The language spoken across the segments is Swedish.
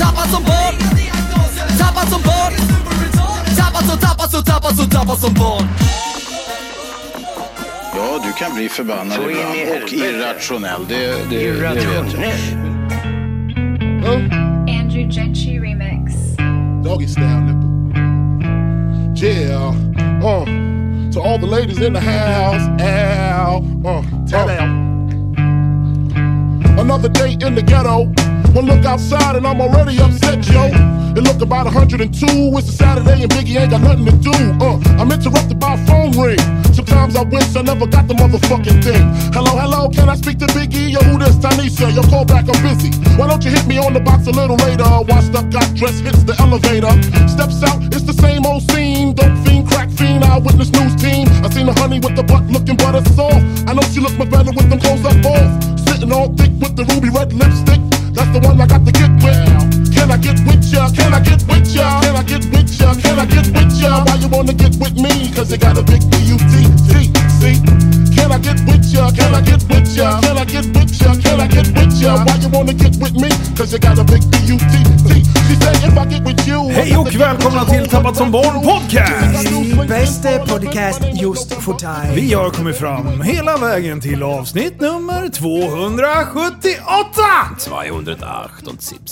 Tappad som barn Tappad som barn Tappad som, tappad som, tappad som, tappad som barn Ja, du kan bli förbannad Så in i ibland och irrationell. Det, det, det vet jag. Andrew Gentry remix. doggy style nipple. Yeah, uh, to all the ladies in the house, ow, uh, tell Another day in the ghetto. One look outside and I'm already upset, yo. It look about 102. It's a Saturday and Biggie ain't got nothing to do. Uh, I'm interrupted by a phone ring. Sometimes I wish I never got the motherfucking thing. Hello, hello, can I speak to Biggie? Yo, who this? Tanisha. Yo, call back, I'm busy. Why don't you hit me on the box a little later? Washed up, got dressed, hits the elevator. Steps out, it's the same old scene. Dope fiend, crack fiend, eyewitness news team. I seen the honey with the butt looking butter soft. I know she look much better with them clothes up off. Sitting all thick with the ruby red lipstick. That's the one I got to get with. Can I get with ya? Can I get with ya? Can I get with ya? Can I get with ya? Why you wanna get with me? Cause you got a big see? Can I get with ya? Can I get with ya? Can I get with ya? Can I get with ya? Why you wanna get with me? Cause you got a big B-U-T-T. She said if I get with you... Hej och välkomna till Tappat som barn podcast! Bästa podcast just för dig. Vi har kommit fram hela vägen till avsnitt nummer 278! 278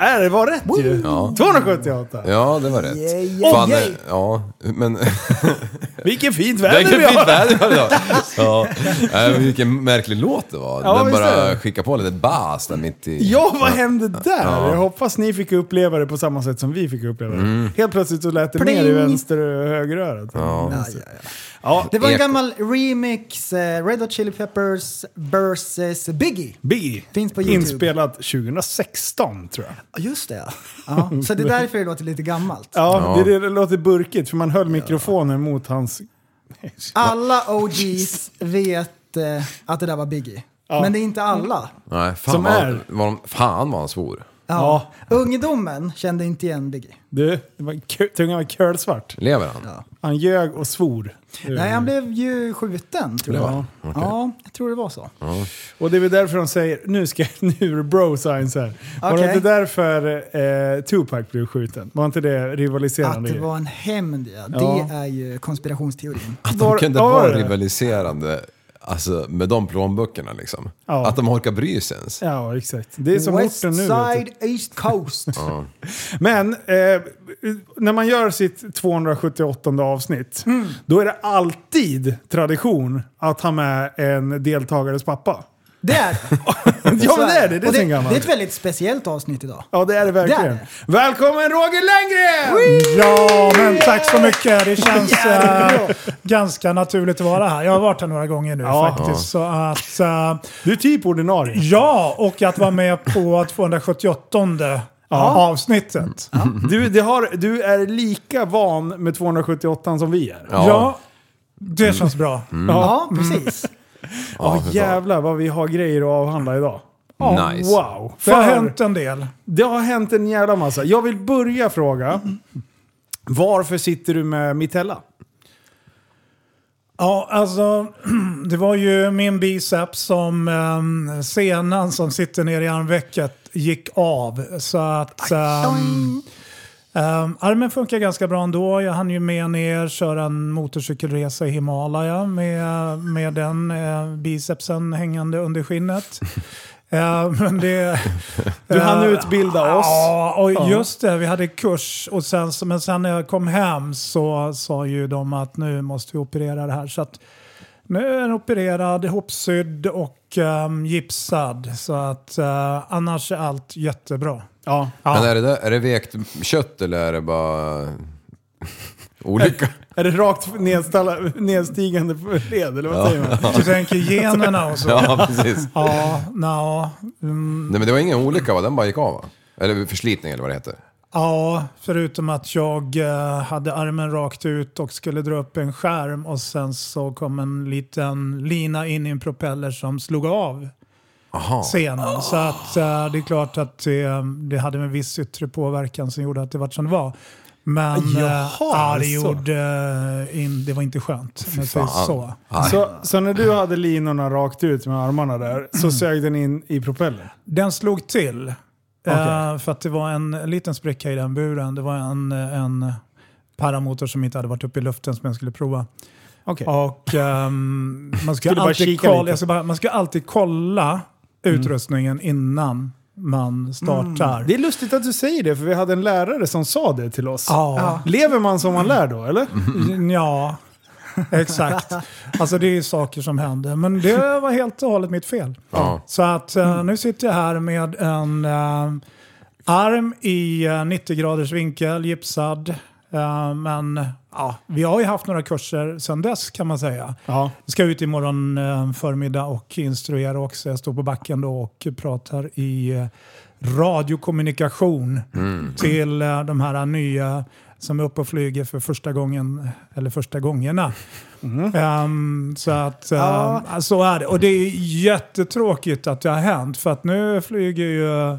Äh, det var rätt ju! Ja. 278! Ja, det var rätt. Yeah, yeah, Fan, eh, ja, men... Vilken fint väder Vilken vi fint har! väder vi har idag. Ja, äh, vilken märklig låt det var. Ja, Den visst är bara det. skickade på lite bas där mitt i... Ja, vad hände där? Ja. Jag hoppas ni fick uppleva det på samma sätt som vi fick uppleva det. Helt plötsligt så lät det Pling. mer i vänster och högerörat. Ja. Ja, ja, ja. Ja, Det var en Eko. gammal remix, eh, Red Hot Chili Peppers vs Biggie. Biggie. Finns på YouTube. Inspelat 2016 tror jag. Ja, Just det ja. ja. Så det är därför det låter lite gammalt. Ja, Ja. Det, det låter burkigt för man höll mikrofonen mot hans... Alla OGs vet eh, att det där var Biggie. Men det är inte alla. Nej, fan, Som vad, är- Vad, de- fan vad han svor. Ja. Ungdomen kände inte igen Biggie. Du, det var, kö- tungan var kölsvart. Lever han? Han ljög och svor. Nej, han blev ju skjuten tror Det jag. Ja. Ja, jag tror det var så. Och det är väl därför de säger nu ska nu är det bro science här. Var det Okej. inte därför eh, Tupac blev skjuten? Var inte det Att rivaliserande? det grej? var en hämnd, ja. Ja. Det är ju konspirationsteorin. Att Var- de kunde var vara det? rivaliserande alltså, med de plånböckerna liksom. Ja. Att de orkar bry sig ens. Ja, exakt. Det är som West orten nu. Side East Coast. du. Men eh, när man gör sitt 278 avsnitt, Mm. då är det alltid tradition att ha med en deltagares pappa. Det är det. Ja, men det är det. Det är det, det är ett väldigt speciellt avsnitt idag. Ja, det är det verkligen. Det är Välkommen Roger Lenngren! Ja, men tack så mycket. Det känns eh, ganska naturligt att vara här. Jag har varit här några gånger nu Ja. faktiskt. Så att, eh, Du är typ ordinarie. ja, och att vara med på 278 avsnittet. Du, det har, du är lika van med 278 som vi är. Ja. det känns bra. Ja, precis. Ja, fan. jävlar vad vi har grejer att avhandla idag. Nice. Wow! Det har hänt en del. det har hänt en jävla massa. Jag vill börja fråga. Varför sitter du med Mitella? Ja, alltså det var ju min biceps som um, senan som sitter nere i armvecket gick av. Så att um, um, armen funkar ganska bra ändå. Jag hann ju med ner, köra en motorcykelresa i Himalaya med, med den uh, bicepsen hängande under skinnet. Eh, men det, Du hann eh, utbilda oss. Ja, och Ja. just det. Vi hade kurs. Och sen, men sen när jag kom hem så sa ju de att nu måste vi operera det här. Så att nu är den opererad, ihopsydd och um, gipsad. Så att eh, annars är allt jättebra. Ja. Men är det, där, är det vekt kött eller är det bara olika? Är det rakt nedstigande led eller vad säger man? Du tänker generna och så. Ja, precis. Ja, no, mm, Nej men det var ingen olycka va? Den bara gick av va? Eller förslitning eller vad det heter. Ja, förutom att jag eh, hade armen rakt ut och skulle dra upp en skärm och sen så kom en liten lina in i en propeller som slog av Aha. scenen. Så att eh, det är klart att det, det hade en viss yttre påverkan som gjorde att det var som det var. Men eh, Jaha, ja, det, gjorde, in, det var inte skönt. så. Så, så när du hade linorna rakt ut med armarna där, så sög den in i propellern? Den slog till. Okej. Eh, för att det var en liten spricka i den buren. Det var en, en paramotor som inte hade varit uppe i luften som jag skulle prova. Okej. Och ehm, man, ska alltid kolla, ska bara, man ska alltid kolla utrustningen innan man startar. Det är lustigt att du säger det, för vi hade en lärare som sa det till oss. Ja. Lever man som man lär då, eller? Ja, exakt. Alltså det är saker som händer. Men det var helt och hållet mitt fel. Ja. Så att eh, nu sitter jag här med en eh, arm i eh, 90 graders vinkel, gipsad. Eh, men ja, vi har ju haft några kurser sedan dess kan man säga. Ja. Jag ska ut imorgon eh, förmiddag och instruera också. Jag står på backen då och pratar i eh, radiokommunikation till eh, de här nya som är uppe och flyger för första gången, eller första gångerna. Ehm, så att ehm, Ja. så är det. Och det är jättetråkigt att det har hänt för att nu flyger ju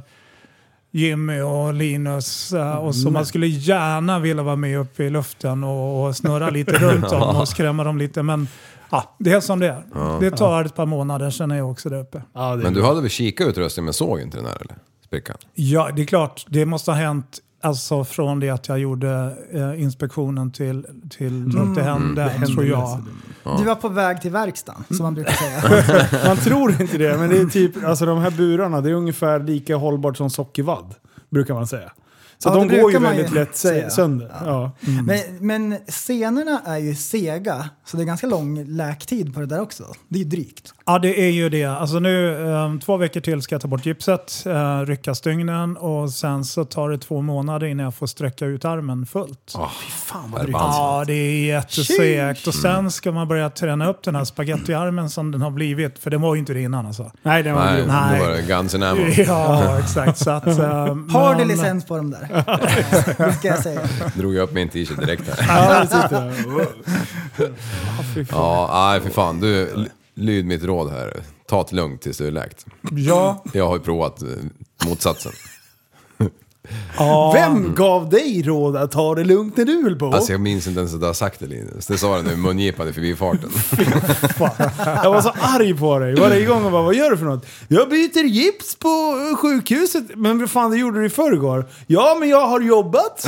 Jimmy och Linus eh, och så man skulle gärna vilja vara med uppe i luften och, och snurra lite runt dem och skrämma dem lite. Men ja, det är som det är. Det tar ett par månader, sen är jag också där uppe. Ja, Men du hade väl kikautrustning men såg inte den här eller? Sprickan? Ja, det är klart. Det måste ha hänt alltså, från det att jag gjorde eh, inspektionen till, till att det hände, tror jag. Du var på väg till verkstaden, som man brukar säga. Man tror inte det, men det är typ, alltså de här burarna, det är ungefär lika hållbart som sockervadd. Brukar man säga. Så Ja, de går ju väldigt ju lätt säga. sönder. Ja. Men, men scenerna är ju sega, så det är ganska lång läktid på det där också. Det är ju drygt. Ja, det är ju det. Alltså nu, eh, två veckor till ska jag ta bort gipset, eh, rycka stygnen och sen så tar det två månader innan jag får sträcka ut armen fullt. Fan vad drygt. Ja, det är jättesegt. Och sen ska man börja träna upp den här spagettiarmen som den har blivit. För det var ju inte det innan alltså. Nej, den var Nej, då var det Guns N' Ammo. Ja, exakt. Så att, eh, Har du licens på dem där? Det ska jag säga. Drog jag upp min t-shirt direkt här. Ja, fy fan. Ja, nej för fan. Du, lyd mitt råd här. Ta det lugnt tills du är läkt. Ja, Jag har ju provat eh, motsatsen. Vem gav dig råd att ta det lugnt när du höll på? Alltså jag minns inte ens att du har sagt det Linus. Det sa du nu mungipan i förbifarten. Fan. Jag var så arg på dig varje gång och bara, vad gör du för något? Jag byter gips på eh, sjukhuset. Men vad fan, det gjorde du i förrgår. Ja, men jag har jobbat.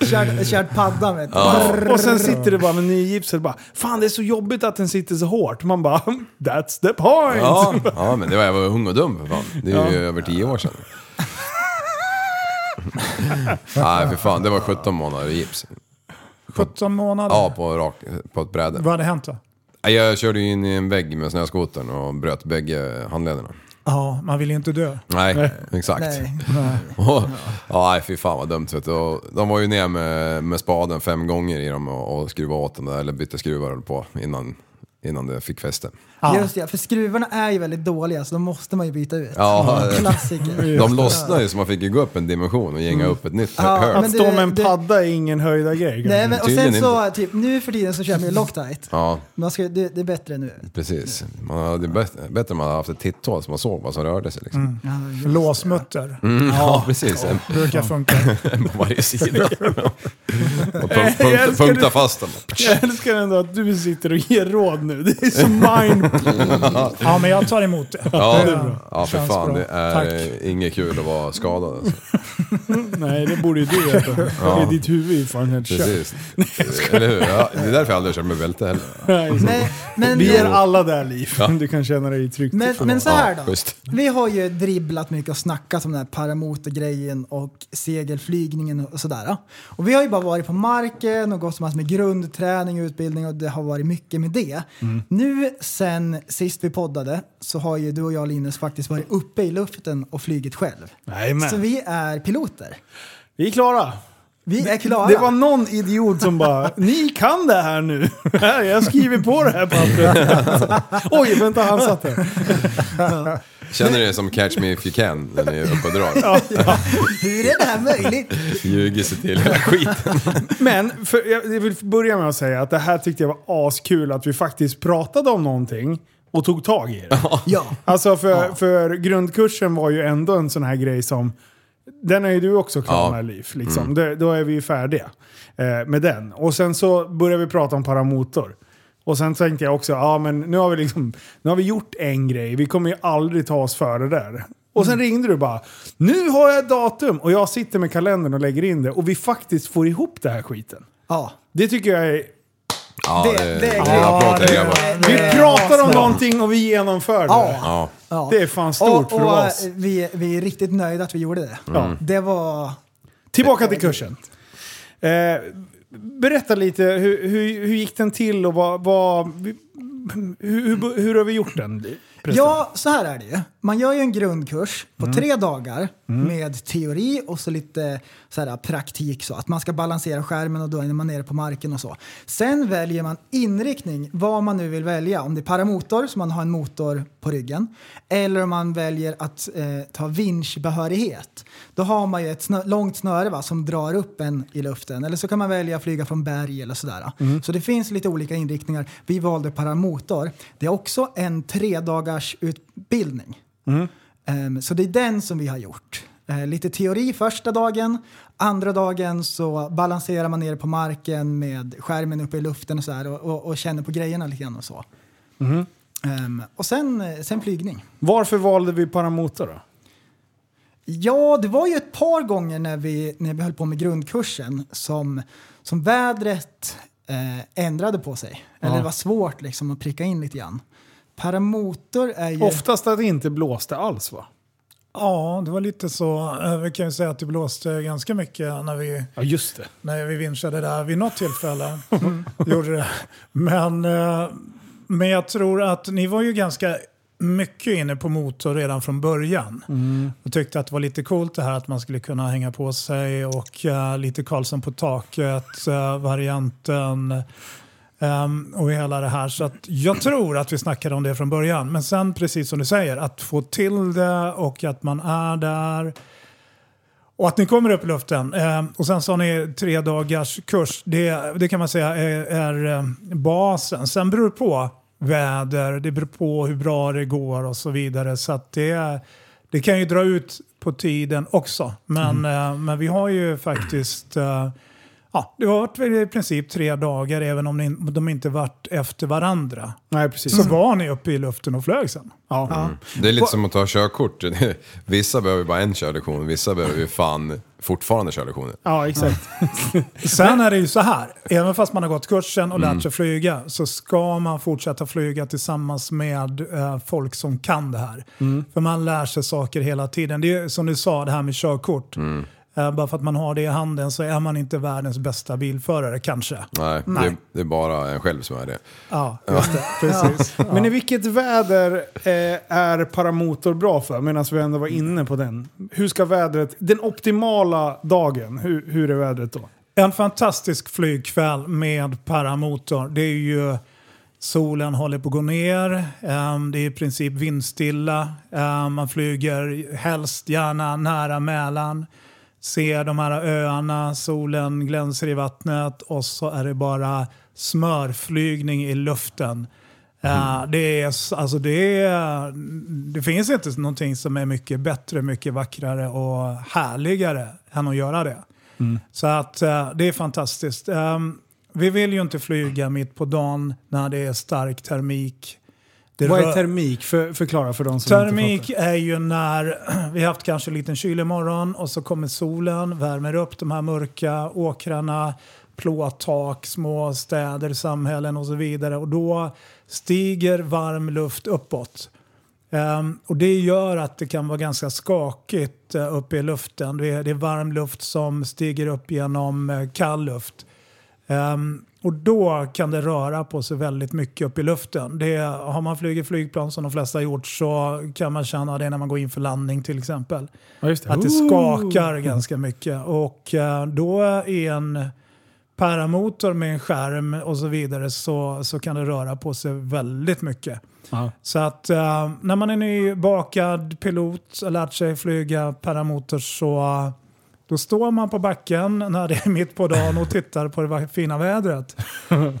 Kört, kört padda med ett och sen sitter det bara med nygipset bara, fan det är så jobbigt att den sitter så hårt. Man bara, that's the point. Ja, ja men det var jag var ung och dum för fan. Det är ju över tio år sedan. Nej för fan, det var 17 månader i gips. 17 månader. Ja, på, rak, på ett bräde. Vad hade hänt då? Jag körde in i en vägg med snöskotern och bröt bägge handlederna. Ja, man vill ju inte dö. Nej, exakt. Nej. Och, ja, nej, fy fan vad dumt vet du. Och De var ju ner med, med spaden fem gånger i dem och, och skruvade åt dem där, eller bytte skruvar på innan, innan det fick fäste. Ja. Just det, för skruvarna är ju väldigt dåliga så de måste man ju byta ut. Ja, Klassiker. de lossnade ju så man fick ju gå upp en dimension och gänga upp ett nytt Ja, hög. Att Men stå det- med en det- padda är ingen höjda grej. Nej, men, och sen så, typ, nu för tiden så kör man ju Loctite. Ja, Man ska, det, det är bättre nu. precis. Man hade bättre, bättre om man hade haft ett titthål så man såg vad som rörde sig. Liksom. Låsmutter. Mm, ja, precis. En Brukar funka. på varje sida. och punkta, punkta det. fast dem. Jag älskar ändå att du sitter och ger råd nu. Det är så mind... Ja, men jag tar emot det. Ja, Det ja för känns fan. bra. Det är Tack. inget kul att vara skadad. Alltså. Nej, det borde ju du veta. Det är ditt huvud är helt kört. Precis. Eller hur? Ja, det är därför jag aldrig kört med bälte heller. Nej, men, Vi är alla där Liv. Du kan känna dig tryggt. men, men så här Ja, då. Vi har ju dribblat mycket och snackat om den här paramotorgrejen och segelflygningen och sådär. Och vi har ju bara varit på marken och gått massor med grundträning och utbildning och det har varit mycket med det. Nu sen sist vi poddade så har ju du och jag Linus faktiskt varit uppe i luften och flugit själv. Jajamän. Så vi är piloter. Vi är klara. Vi är klara. Det var någon idiot som bara, ni kan det här nu. Jag skriver på det här pappret. Oj, vänta, han satt där. Känner ni er som Catch Me If You Can när ni är uppe och drar? Hur är det här möjligt? Ljuger sig till hela skiten. Men för, jag vill börja med att säga att det här tyckte jag var askul att vi faktiskt pratade om någonting och tog tag i det. Ja. Alltså för, för grundkursen var ju ändå en sån här grej som... Den är ju du också klar Ja. med Liv. Liksom. Det, då är vi ju färdiga eh, med den. Och sen så började vi prata om paramotor. Och sen tänkte jag också, ja men nu har vi liksom, nu har vi gjort en grej. Vi kommer ju aldrig ta oss före där. Och sen ringde du bara, nu har jag ett datum! Och jag sitter med kalendern och lägger in det. Och vi faktiskt får ihop det här skiten. Ja. Det tycker jag är... Ja, Det- det, det är Ja, grabbar. det- Vi det- pratar om någonting och vi genomför det. Ja. Ja. ja. Det är fan stort och, för och, vara oss. eh, vi, vi är riktigt nöjda att vi gjorde det. Ja. Det var... Tillbaka till kursen. Eh, berätta lite, hur, hur, hur gick den till och vad... vad hur, hur, har vi gjort den? förresten? Ja, så här är det ju. Man gör ju en grundkurs på tre dagar med teori och så lite så här, praktik så att man ska balansera skärmen och då är man nere på marken och så. Sen väljer man inriktning, vad man nu vill välja. Om det är paramotor, så man har en motor på ryggen. Eller om man väljer att eh, ta vinschbehörighet. Då har man ju ett snö- långt snöre va, som drar upp en i luften. Eller så kan man välja att flyga från berg eller sådär. Så det finns lite olika inriktningar. Vi valde paramotor. Det är också en tre dagars utbildning. Ehm, så det är den som vi har gjort. Eh, lite teori första dagen. Andra dagen så balanserar man ner på marken med skärmen uppe i luften och, så här, och, och, och känner på grejerna lite grann och så. Ehm, och sen, sen flygning. Varför valde vi paramotor då? Ja, det var ju ett par gånger när vi, när vi höll på med grundkursen som, som vädret eh, ändrade på sig. Eller Ja. det var svårt liksom att pricka in lite grann. Paramotor är ju... Oftast att det inte blåste alls va? Ja, det var lite så. Eh, Vi kan ju säga att det blåste ganska mycket när vi, Ja just det. när vi vinschade där vid något tillfälle. Gjorde det. Men, eh, men jag tror att ni var ju ganska mycket inne på motor redan från början. Och tyckte att det var lite coolt det här att man skulle kunna hänga på sig och eh, lite Karlsson på taket-varianten. Ehm, och hela det här. Så att jag tror att vi snackade om det från början. Men sen precis som du säger, att få till det och att man är där. Och att ni kommer upp i luften. Ehm, och sen så har ni tre dagars kurs. Det, det kan man säga är, är eh, basen. Sen beror det på väder, det beror på hur bra det går och så vidare. Så att det, det kan ju dra ut på tiden också. Men, eh, men vi har ju faktiskt eh, Ja, det har varit i princip tre dagar även om ni, de inte varit efter varandra. Nej precis. Så var ni uppe i luften och flög sen. Ja. Det är lite som att ta körkort. Vissa behöver bara en körlektion, vissa behöver ju fan fortfarande körlektioner. ja, exakt. Sen är det ju så här, även fast man har gått kursen och lärt sig flyga så ska man fortsätta flyga tillsammans med eh, folk som kan det här. För man lär sig saker hela tiden. Det är som du sa, det här med körkort. Eh, bara för att man har det i handen så är man inte världens bästa bilförare kanske. Nej, Det, det är bara en själv som är det. Ja, just det. Precis. Men i vilket väder eh, är paramotor bra för? Medan vi ändå var inne på den. Hur ska vädret, den optimala dagen, hur, hur är vädret då? En fantastisk flygkväll med paramotor. Det är ju solen håller på att gå ner. ehm, det är i princip vindstilla. ehm, man flyger helst gärna nära Mälaren. Ser de här öarna, solen glänser i vattnet och så är det bara smörflygning i luften. Eh, det, är, alltså det, är, det finns inte någonting som är mycket bättre, mycket vackrare och härligare än att göra det. Så att eh, det är fantastiskt. Ehm, vi vill ju inte flyga mitt på dagen när det är stark termik. Det Vad är termik? För, förklara för de som inte Termik fattar. är ju när vi har haft kanske en liten kylig morgon och så kommer solen, värmer upp de här mörka åkrarna, plåttak, små städer, samhällen och så vidare. Och då stiger varm luft uppåt. Ehm, och det gör att det kan vara ganska skakigt uh, uppe i luften. Det är, det är varm luft som stiger upp genom eh, kall luft. Ehm, och då kan det röra på sig väldigt mycket upp i luften. Det, har man flugit flygplan som de flesta har gjort så kan man känna det när man går in för landning till exempel. Ja, det. Att det Ooh. skakar ganska mycket. Och eh, då är en paramotor med en skärm och så vidare så, så kan det röra på sig väldigt mycket. Ja. Så att eh, när man är nybakad pilot och lärt sig flyga paramotor så då står man på backen när det är mitt på dagen och tittar på det fina vädret.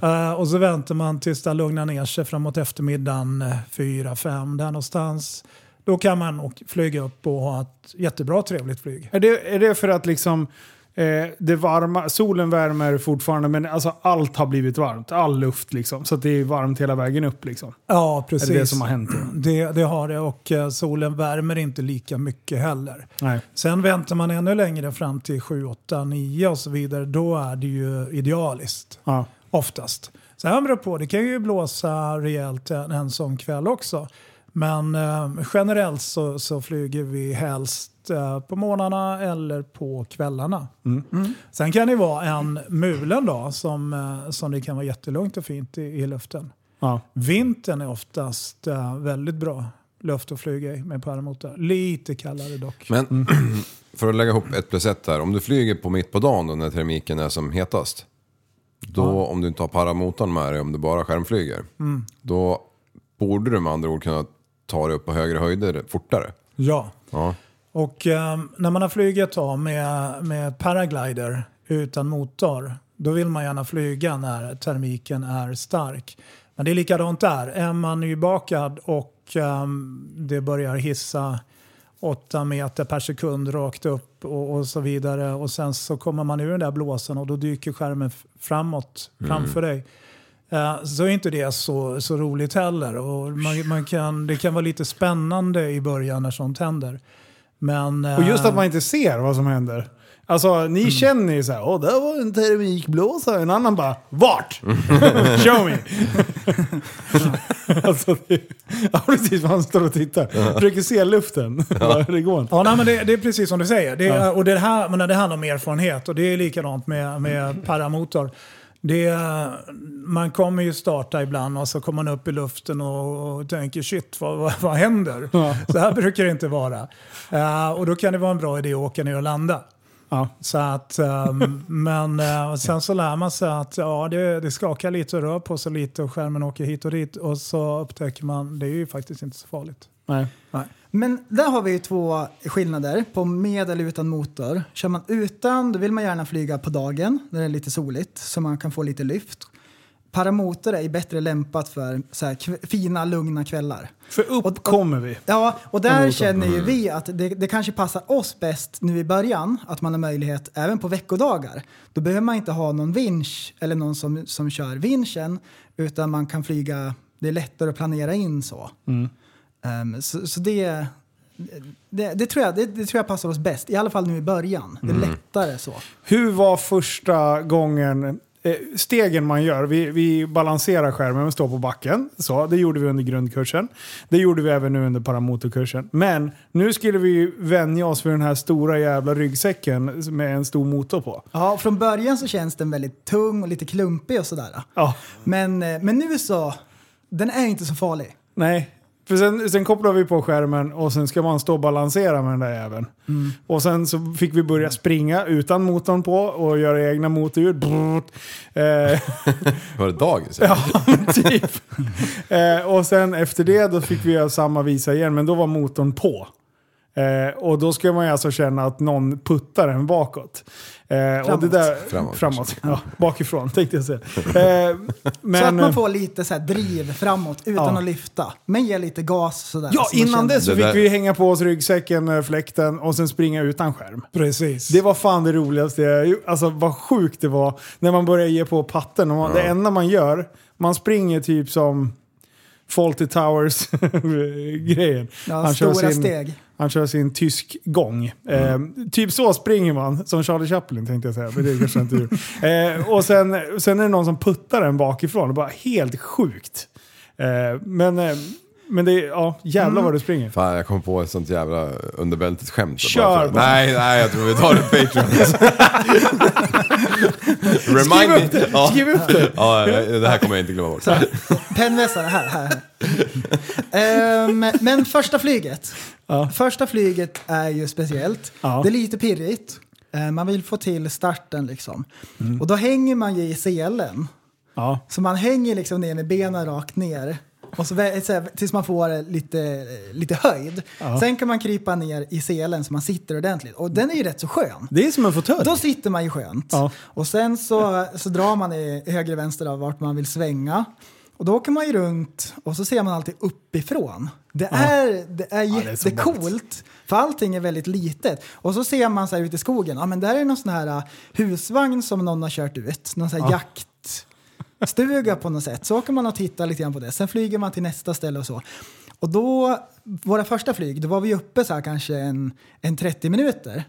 Eh, och så väntar man tills det lugnar ner sig framåt eftermiddagen, eh, fyra, fem där någonstans. Då kan man flyga upp och ha ett jättebra trevligt flyg. Är det, är det för att liksom eh, det varma, solen värmer fortfarande men alltså allt har blivit varmt. All luft liksom. Så att det är varmt hela vägen upp liksom. Ja, precis. Är det det som har hänt? Det, det har det och eh, solen värmer inte lika mycket heller. Nej. Sen väntar man ännu längre fram till 7, 8, 9 och så vidare. Då är det ju idealiskt. Ja. Oftast. Sen beror det på, det kan ju blåsa rejält en, en sån kväll också. Men eh, generellt så, så flyger vi helst eh, på morgnarna eller på kvällarna. Mm. Sen kan det vara en mulen dag som, eh, som det kan vara jättelugnt och fint i, i luften. Ja. Vintern är oftast eh, väldigt bra luft att flyga i med paramotor. Lite kallare dock. Men för att lägga ihop ett plus ett här. Om du flyger på mitt på dagen då när termiken är som hetast. Då om du inte har paramotorn med dig, om du bara skärmflyger. Då borde du med andra ord kunna ta dig upp på högre höjder fortare. Ja. Ja. Och eh, när man har flugit tag med, med paraglider utan motor, då vill man gärna flyga när termiken är stark. Men det är likadant där. Är man nybakad och ehm, det börjar hissa 8 meter per sekund rakt upp och, och så vidare och sen så kommer man ur den där blåsen och då dyker skärmen framåt framför dig. Eh, så är inte det så, så roligt heller. Och man, man kan, det kan vara lite spännande i början när sånt händer. Men, Och just eh, att man inte ser vad som händer. Alltså ni känner ju såhär, åh där var en termikblåsa. En annan bara, vart? Show me! alltså, det, ja precis, man står och tittar. Försöker se luften. det går inte. Ja, nej, men det, det är precis som du säger. Det, är, och det, här, men det handlar om erfarenhet och det är likadant med, med paramotor. Det, man kommer ju starta ibland och så kommer man upp i luften och, och tänker shit, vad, vad, vad händer? Så här brukar det inte vara. Eh, och då kan det vara en bra idé att åka ner och landa. Ja. Så att, ehm, men eh, sen så lär man sig att ja, det, det skakar lite och rör på sig lite och skärmen åker hit och dit och så upptäcker man det är ju faktiskt inte så farligt. Nej. Men där har vi ju två skillnader på med eller utan motor. Kör man utan då vill man gärna flyga på dagen när det är lite soligt så man kan få lite lyft. Paramotor är bättre lämpat för så här, fina, lugna kvällar. För upp kommer vi. Ja, och där känner ju vi att det, det kanske passar oss bäst nu i början, att man har möjlighet även på veckodagar. Då behöver man inte ha någon vinsch eller någon som, som kör vinschen, utan man kan flyga, det är lättare att planera in så. Ehm, så, så det, det, det, tror jag, det, det tror jag passar oss bäst, i alla fall nu i början. Det är lättare så. Hur var första gången, eh, stegen man gör? Vi, vi balanserar skärmen och står på backen. Så, det gjorde vi under grundkursen. Det gjorde vi även nu under paramotorkursen. Men nu skulle vi ju vänja oss vid den här stora jävla ryggsäcken med en stor motor på. Ja, från början så känns den väldigt tung och lite klumpig och sådär. Ja, Men, eh, men nu så, den är inte så farlig. nej. För sen, sen kopplar vi på skärmen och sen ska man stå och balansera med den där jäveln. Och sen så fick vi börja springa utan motorn på och göra egna motorljud. Eh, Var det dagis? Ja, typ. eh, och sen efter det då fick vi göra samma visa igen, men då var motorn på. Eh, och då ska man ju alltså känna att någon puttar en bakåt. Eh, och det där, Framåt. framåt. Ja, bakifrån tänkte jag säga. Eh, men, så att man får lite så här driv framåt utan Ja. att lyfta. Men ge lite gas sådär. Ja, så innan dess så Det fick vi hänga på oss ryggsäcken, eh, fläkten och sen springa utan skärm. Precis. Det var fan det roligaste. Alltså vad sjukt det var när man började ge på patten. Och man, Det enda man gör, man springer typ som Fawlty Towers-grejen. Ja, stora steg. Han kör sin tysk gång. Eh, typ så springer man, som Charlie Chaplin tänkte jag säga. Men det kanske inte. Eh, och sen, sen är det någon som puttar en bakifrån. Det är bara helt sjukt. Eh, men, eh, men det är, ja, jävlar vad du springer. Fan, jag kom på ett sånt jävla underbältet skämt. Kör bara. Nej, nej, jag tror vi tar det på Patreon. Remind Skriv upp me. det! Ja. Skriv upp det! Ja, det här kommer jag inte glömma bort. Pennvässare, här, här. här. Ehm, men första flyget. Ja. Första flyget är ju speciellt. Ja. Det är lite pirrigt. Eh, Man vill få till starten liksom. Mm. Och då hänger man ju i selen. Ja. Så man hänger liksom ner med benen rakt ner. Och så, så här, tills man får lite, lite höjd. Sen kan man krypa ner i selen så man sitter ordentligt. Och den är ju rätt så skön. Det är som en fåtölj. Då sitter man ju skönt. Ja. Och sen så, så drar man i höger vänster av vart man vill svänga. Och då åker man ju runt och så ser man alltid uppifrån. Det är, det är det är jättecoolt. För allting är väldigt litet. Och så ser man så här ute i skogen, ja men där är någon sån här uh, husvagn som någon har kört ut. Någon sån här jaktstuga på något sätt. Så åker man och tittar lite grann på det. Sen flyger man till nästa ställe och så. Och då, våra första flyg, då var vi uppe så här kanske en, en 30 minuter.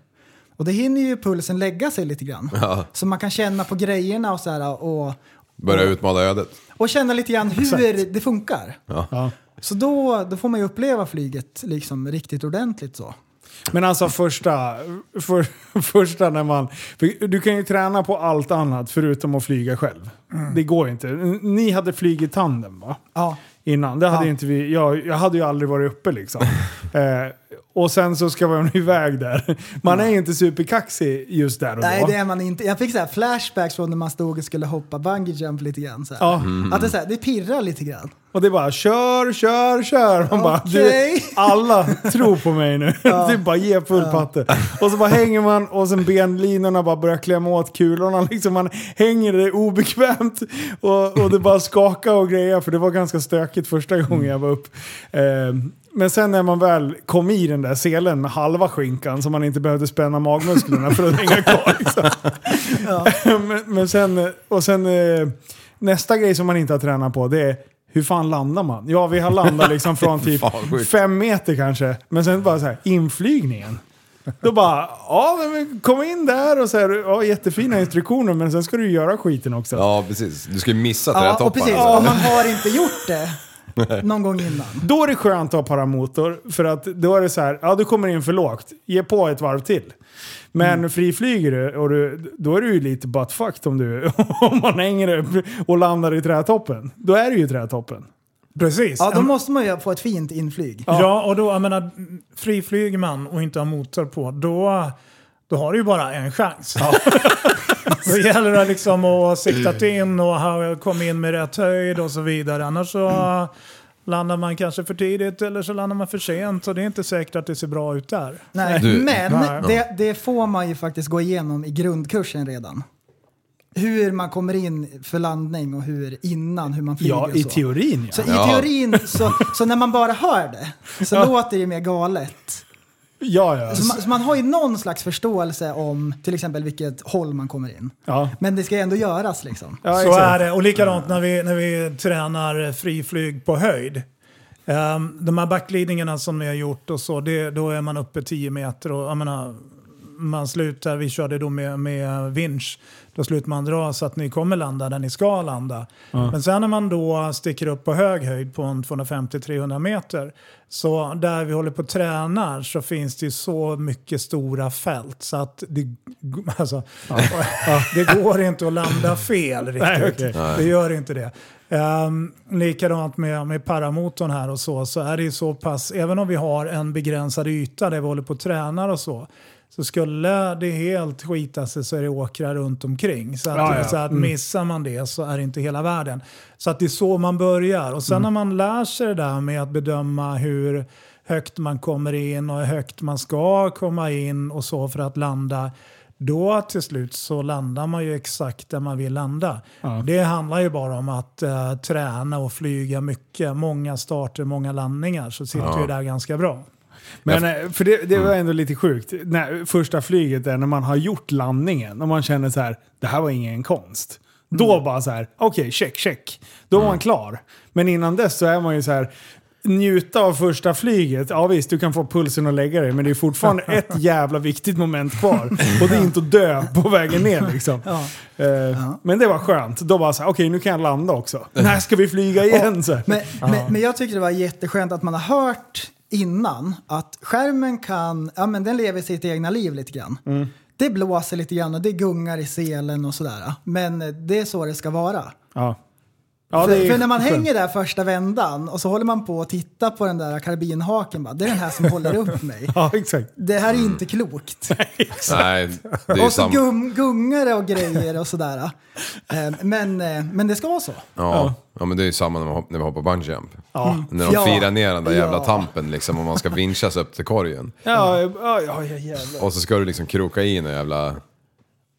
Och det hinner ju pulsen lägga sig lite grann. Så man kan känna på grejerna och så här och, Börja utmana ödet. och känna lite grann hur det funkar. Ja. Så då, då får man ju uppleva flyget liksom riktigt ordentligt så. Men alltså första, för, första när man... Du kan ju träna på allt annat förutom att flyga själv. Det går ju inte. Ni hade flygit tandem va? Ja. Innan. Det hade Ja. inte vi, jag, jag hade ju aldrig varit uppe liksom. eh, och sen så ska man iväg där. Man är ju inte superkaxig just där och Nej, då. det är man inte. Jag fick så här flashbacks från när man stod och skulle hoppa bungee jump lite grann. Så. Ja. Att det, så här, det pirrar lite grann. Och det är bara kör, kör, kör. Man bara, du, alla tror på mig nu. det är bara ge full patte. Och så bara hänger man och sen benlinorna bara börjar klämma åt kulorna. Liksom man hänger där obekvämt och, och det bara skakar och grejer. För det var ganska stökigt första gången jag var upp. Eh, men sen när man väl kom i den där selen med halva skinkan så man inte behövde spänna magmusklerna för att hänga kvar. Liksom. men, men sen, och sen eh, nästa grej som man inte har tränat på det är hur fan landar man? Ja, vi har landat liksom från typ fem meter kanske. Men sen bara så här, inflygningen. Då bara, ja men kom in där och så här, ja, jättefina instruktioner men sen ska du göra skiten också. Ja, precis. Du ska ju missa Ja, och trädtopparna. precis. Om man har inte gjort det någon gång innan. Då är det skönt att ha paramotor för att då är det så här, ja du kommer in för lågt, ge på ett varv till. Men Mm. friflyger du, och du, då är du ju lite buttfucked om, du, om man hänger upp och landar i trädtoppen. Då är det ju trädtoppen. Precis. Ja, då måste man ju få ett fint inflyg. Ja, och då, jag menar, friflyger man och inte har motor på, då, då har du ju bara en chans. då gäller det liksom att sikta in och ha, komma in med rätt höjd och så vidare. Annars så landar man kanske för tidigt eller så landar man för sent och det är inte säkert att det ser bra ut där. Nej, Du- men Nej. det, det får man ju faktiskt gå igenom i grundkursen redan. Hur man kommer in för landning och hur innan, hur man flyger Ja, i så. teorin ja. Så i Ja. teorin, så, så när man bara hör det, så låter det mer galet. Ja, ja. Så man, så man har ju någon slags förståelse om till exempel vilket håll man kommer in. ja. Men det ska ju ändå göras liksom. ja Så exakt. är det. Och likadant när vi, när vi tränar friflyg på höjd. Um, de här backglidningarna som ni har gjort och så, det, då är man uppe 10 meter och jag menar, man slutar, vi körde då med, med vinsch, då slutar man dra så att ni kommer landa där ni ska landa. Men sen när man då sticker upp på hög höjd på en 250-300 meter, så där vi håller på och tränar så finns det ju så mycket stora fält så att det, alltså, det går inte att landa fel riktigt. Nej, okej. Det gör inte det. Um, likadant med, med paramotorn här och så, så är det ju så pass, även om vi har en begränsad yta där vi håller på och tränar och så, så skulle det helt skita sig så är det åkrar runt omkring. Så att, Ja, ja. Så att missar man det så är det inte hela världen. Så att det är så man börjar. Och sen när man lär sig det där med att bedöma hur högt man kommer in och hur högt man ska komma in och så för att landa. Då till slut så landar man ju exakt där man vill landa. Det handlar ju bara om att eh, träna och flyga mycket. Många starter, många landningar så sitter ju där ganska bra. Men eh, för det, det var ändå lite sjukt. När, första flyget är när man har gjort landningen och man känner så här, det här var ingen konst. Då bara så här, okej, check, check. Då var man klar. Men innan dess så är man ju så här, njuta av första flyget. Ja visst, du kan få pulsen att lägga dig, men det är fortfarande ett jävla viktigt moment kvar. Och det är inte att dö på vägen ner liksom. Eh, Men det var skönt. Då bara så här, okej nu kan jag landa också. När ska vi flyga igen? Så här. Men, men, men jag tyckte det var jätteskönt att man har hört innan att skärmen kan, ja men den lever sitt egna liv lite grann. Det blåser lite grann och det gungar i selen och sådär. Men det är så det ska vara. Ja. Ja, för, för när man hänger där första vändan och så håller man på att titta på den där karbinhaken. Bara, det är den här som håller upp mig. Ja, exakt. Det här är inte klokt. Nej, det är ju Och så gum, gungar det och grejer och sådär. Eh, Men, eh, men det ska vara så. Ja. ja, men det är ju samma när, man när vi hoppar bungee jump. Ja. När de Ja. firar ner den där jävla Ja. tampen liksom och man ska vinschas upp till korgen. Ja, ja, ja, ja jävlar. Och så ska du liksom kroka in en jävla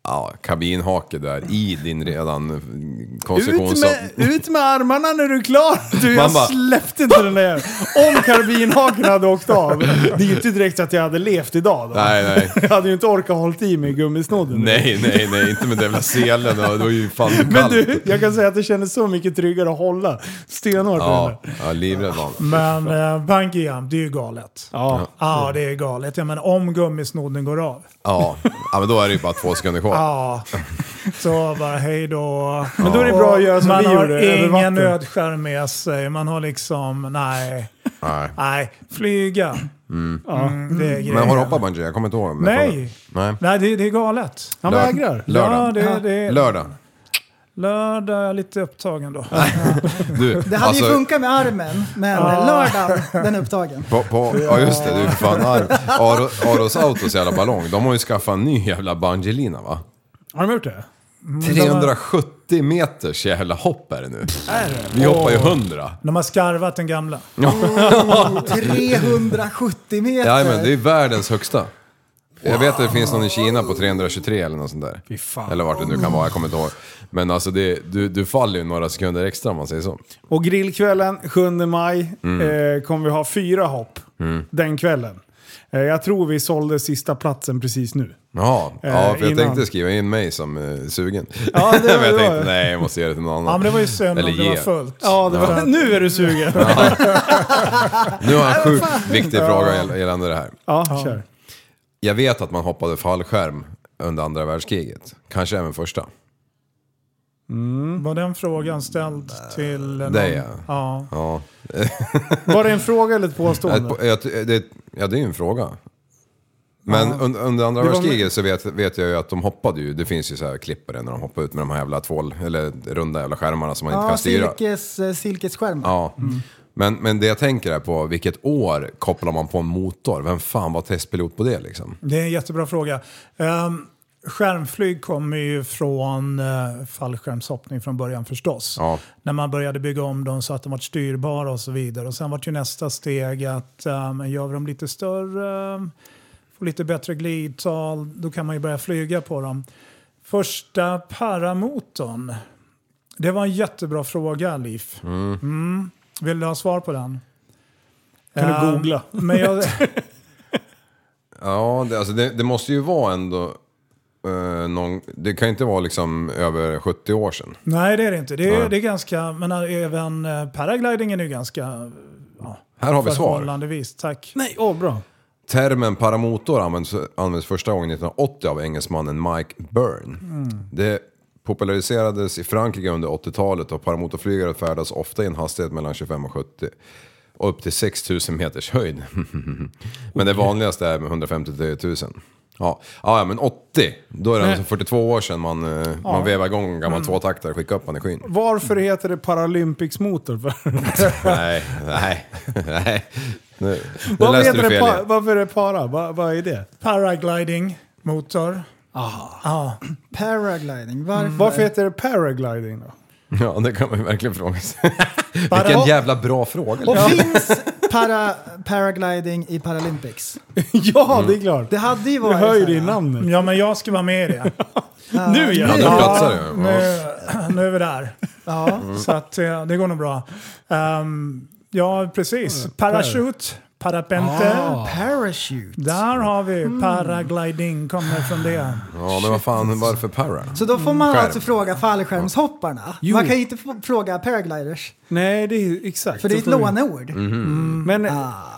ja, kabinhake där i din redan konstruktion. Ut med, ut med armarna när du är klar! Du, jag bara- släppte inte den där. Om karbinhaken hade åkt av. Det är ju inte direkt att jag hade levt idag då. Nej, nej. Jag hade ju inte orkat hållit i mig gummisnodden. Nej, nej, nej, inte med den jävla selen. Det var ju fan Men kallt. du, jag kan säga att det kändes så mycket tryggare att hålla stenhårt Ja, ja livrädd var. Men eh, bungee jump, det är ju galet. Ja. Ja, det är galet. Jag menar om gummisnodden går av. Ja. ja, men då är det ju bara två sekunder kvar. Ja, så bara hej då. Men då är det bra att göra som man vi har gjorde över ingen vatten. nödskärm med sig. Man har liksom, nej. Nej. Nej, flyga. Mm, det är grejen. Men har du hoppat bungee? Jag kommer inte ihåg. jag Nej. Nej. Nej, det, det är galet. Han Lör- vägrar. Lördag. Ja, det, det, Lördag. Lördag är jag lite upptagen då. Du, Det hade alltså, ju funkat med armen, men lördagen, den är upptagen. På, på, ja just det, du är fan arm. Aro- Aros Autos jävla ballong, de har ju skaffat en ny jävla bungeelina va? Har de gjort det? 370 meters jävla hopp är det nu. Vi hoppar ju 100. De har skarvat den gamla. 370 meter. Ja, men det är världens högsta. Jag vet att det finns någon i Kina på 323 eller något sånt där. Fy fan. Eller vart det nu kan vara, jag kommer inte ihåg. Men alltså det, du, du faller ju några sekunder extra om man säger så. Och grillkvällen 7 maj eh, kommer vi ha fyra hopp den kvällen. Eh, jag tror vi sålde sista platsen precis nu. Jaha, ja, för jag innan. tänkte skriva in mig som eh, sugen. Ja, det var- men jag det var- tänkte nej, jag måste ge det till någon Ja, annan. men det var ju synd Eller om det var fullt. Ja, det var, nu är du sugen. Nu har jag en sjukt viktig fråga gäll- gällande det här. Ja, kör. Jag vet att man hoppade fallskärm under andra världskriget. Kanske även första. Var den frågan ställd till någon? Det är jag. Ja. Ja, Var det en fråga eller ett påstående? Jag- det, ja det är ju en fråga. Men un, under andra Det var- världskriget så vet, vet jag ju att de hoppade ju. Det finns ju så här klipp det när de hoppar ut med de här jävla tvål, eller runda jävla skärmarna som man inte Ja, kan styra. silkes, silkesskärmar. Ja. Men, men det jag tänker är på, vilket år kopplar man på en motor? Vem fan var testpilot på det liksom? Det är en jättebra fråga. Um, skärmflyg kommer ju från uh, fallskärmshoppning från början förstås. Ja. När man började bygga om dem så att de var styrbara och så vidare. Och sen var ju nästa steg att um, gör vi dem lite större, får lite bättre glidtal, då kan man ju börja flyga på dem. Första paramotorn, det var en jättebra fråga Liv. Mm. Vill du ha svar på den? Kan du Ehm, googla? Men jag, Ja, det, alltså det, det måste ju vara ändå... eh, någon, det kan inte vara liksom över 70 år sedan. Nej, det är det inte. Det är, Nej. det är ganska, men även eh, paraglidingen är ju ganska ja, Här har vi svar. Tack. Nej, åh bra. Termen paramotor används, används första gången 1980 av engelsmannen Mike Byrne. Det populariserades i Frankrike under 80-talet och paramotorflygare färdas ofta i en hastighet mellan 25 och 70 och upp till 6000 meters höjd. men det vanligaste är med 150 till 1000. Ja, ja, men 80, då är det alltså 42 år sedan man, eh, man vevade igång en gammal tvåtaktare och skickade upp i skyn. Varför heter det Paralympics-motor? nej, nej, nej. Nu, nu Varför, läste heter du det fel. pa- varför är det para? Va, vad är det? Paragliding, motor. Ja. Paragliding, varför? Varför heter det paragliding då? Ja, det kan man ju verkligen fråga sig. Para- Vilken jävla bra fråga. Och finns para, paragliding i Paralympics? ja, det är klart. Det hade ju Du varit... hör ju så här, det i namnet. ja, men jag ska vara med i det. Nu ja! Ja, nu platsar det. nu, Ja. nu är vi där. Ja. Så att, eh, det går nog bra. Ehm, ja, precis. Parachute, parapente. Ah. Parachute. Där har vi paragliding, kommer från det. Ja, men vad fan, varför para? Så då får man Skärm. alltså fråga fallskärmshopparna. Jo. Man kan ju inte fråga paragliders. Nej, det är exakt. För det är ett låneord. Mhm. Men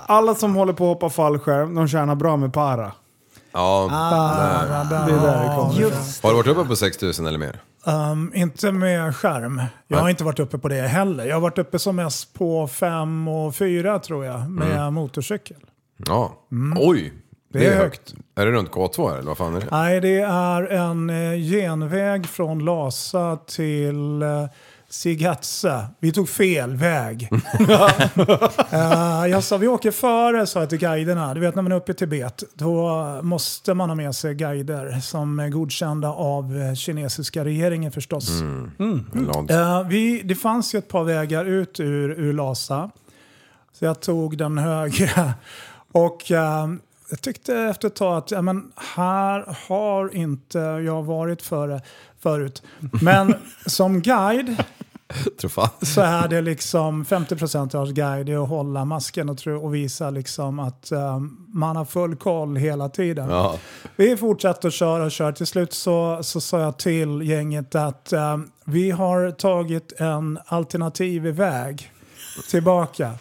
alla som håller på att hoppa fallskärm, de tjänar bra med para. Ja, Det är där det kommer ifrån. Just har du varit uppe på 6000 eller mer? Um, inte med skärm. Jag har inte varit uppe på det heller. Jag har varit uppe som mest på 5 och 4 tror jag, med motorcykel. Ja. Oj! Det, Det är är högt. Är det runt K2 eller vad fan är det? Nej, det är en eh, genväg från Lasa till Sighatse. Vi tog fel väg. Eh, jag sa vi åker före, sa jag till guiderna. Du vet när man är uppe i Tibet, då måste man ha med sig guider som är godkända av eh, kinesiska regeringen förstås. Långt. Eh, vi, det fanns ju ett par vägar ut ur, ur Lhasa. Så jag tog den högra. Och jag tyckte efter ett tag att ja, men här har inte jag varit före, förut. Men som guide så är det liksom 50% av guide är att hålla masken och, tro, och visa liksom att eh, man har full koll hela tiden. Ja. Vi fortsatte att köra och köra. Till slut så, så sa jag till gänget att eh, vi har tagit en alternativ väg tillbaka.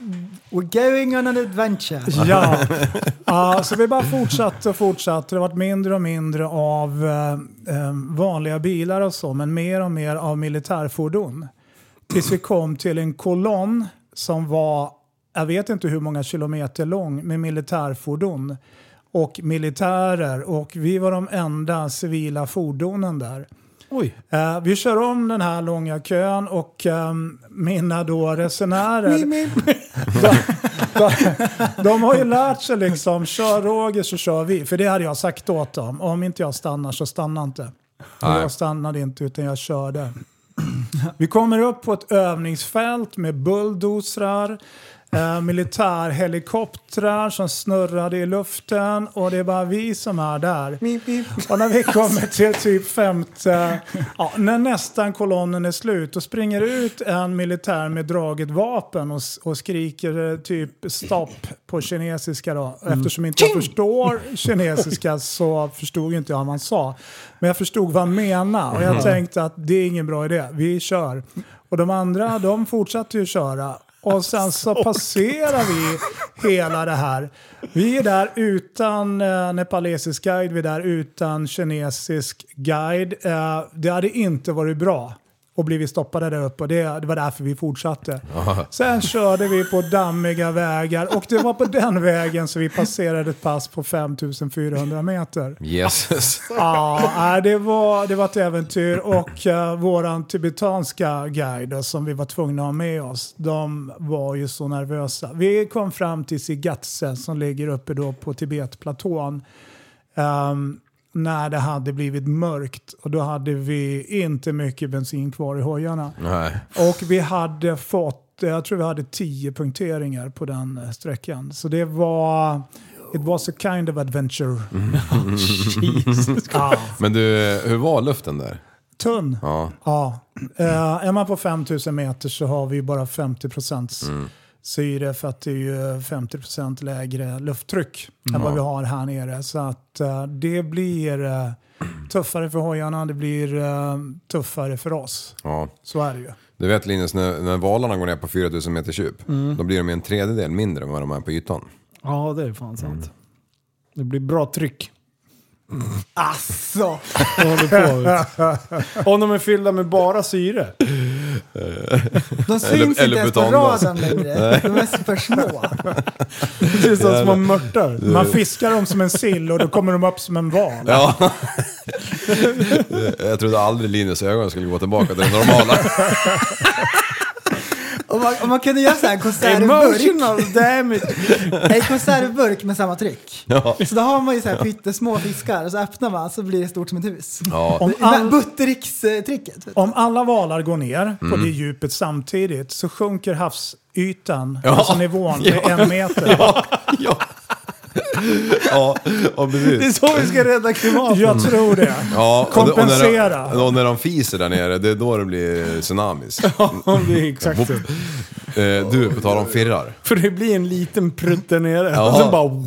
We're going on an adventure. Ja, Ja, så vi bara fortsatte och fortsatte. Det var mindre och mindre av eh, vanliga bilar och så, men mer och mer av militärfordon. Tills vi kom till en kolonn som var, jag vet inte hur många kilometer lång, med militärfordon och militärer. Och vi var de enda civila fordonen där. Oj. Eh, vi kör om den här långa kön och ehm, mina då resenärer, de, de, de har ju lärt sig liksom, kör Roger så kör vi. För det hade jag sagt åt dem. Om inte jag stannar så stanna inte. Jag stannade inte utan jag körde. Vi kommer upp på ett övningsfält med bulldozrar, eh, militärhelikoptrar som snurrade i luften och det är bara vi som är där. Och när vi kommer till typ femte, ja, när nästan kolonnen är slut, då springer ut en militär med draget vapen och, och skriker eh, typ stopp på kinesiska då. Eftersom inte jag förstår kinesiska så förstod inte jag vad man sa. Men jag förstod vad han menade och jag tänkte att det är ingen bra idé, vi kör. Och de andra de fortsatte ju köra. Och sen så passerar vi hela det här. Vi är där utan eh, nepalesisk guide, vi är där utan kinesisk guide. Eh, det hade inte varit bra och blivit stoppade där uppe och det, det var därför vi fortsatte. Sen körde vi på dammiga vägar och det var på den vägen som vi passerade ett pass på 5400 meter. Jesus. Ja, det var, det var ett äventyr och uh, våran tibetanska guide som vi var tvungna att ha med oss, de var ju så nervösa. Vi kom fram till Sigatse som ligger uppe då på Tibetplatån ehm, när det hade blivit mörkt och då hade vi inte mycket bensin kvar i hojarna. Nej. Och vi hade fått, jag tror vi hade tio punkteringar på den eh, sträckan. Så det var, it was a kind of adventure. ja, Men du, hur var luften där? tunn. Ja. Ja. Eh, är man på 5000 meter så har vi bara 50 procents syre för att det är ju 50 procent lägre lufttryck än vad vi har här nere. Så att eh, det blir eh, tuffare för hojarna, det blir eh, tuffare för oss. ja. Så är det ju. Du vet Linus, när, när valarna går ner på 4000 meters djup, då blir de en tredjedel mindre än vad de är på ytan. Ja, det är fan sant. Det blir bra tryck. Asså! De håller på. Om de är fyllda med bara syre. De syns Eller- inte eller ens på radarn längre. De är för små. Det är som små mörtar. Man fiskar dem som en sill och då kommer de upp som en val. Ja. Jag trodde aldrig Linus ögon skulle gå tillbaka till det normala. Om man, om man kunde göra så här en konservburk. Emotional damage. En konservburk med samma tryck. Ja. Så då har man ju så här pyttesmå fiskar och så öppnar man så blir det stort som ett hus. Ja. Om, all, Buttericks-tricket. om alla valar går ner på det djupet samtidigt så sjunker havsytan, Ja. alltså nivån, med Ja. en meter. Ja, ja. Ja, ja Det är precis. så vi ska rädda klimatet. Jag tror det. Ja, och, och, Kompensera. när de, och när de fiser där nere, det är då det blir tsunamis. Ja, det är exakt så. Eh, du, på tal om firrar. För det blir en liten prutt där nere. Ja. Och sen bara... Och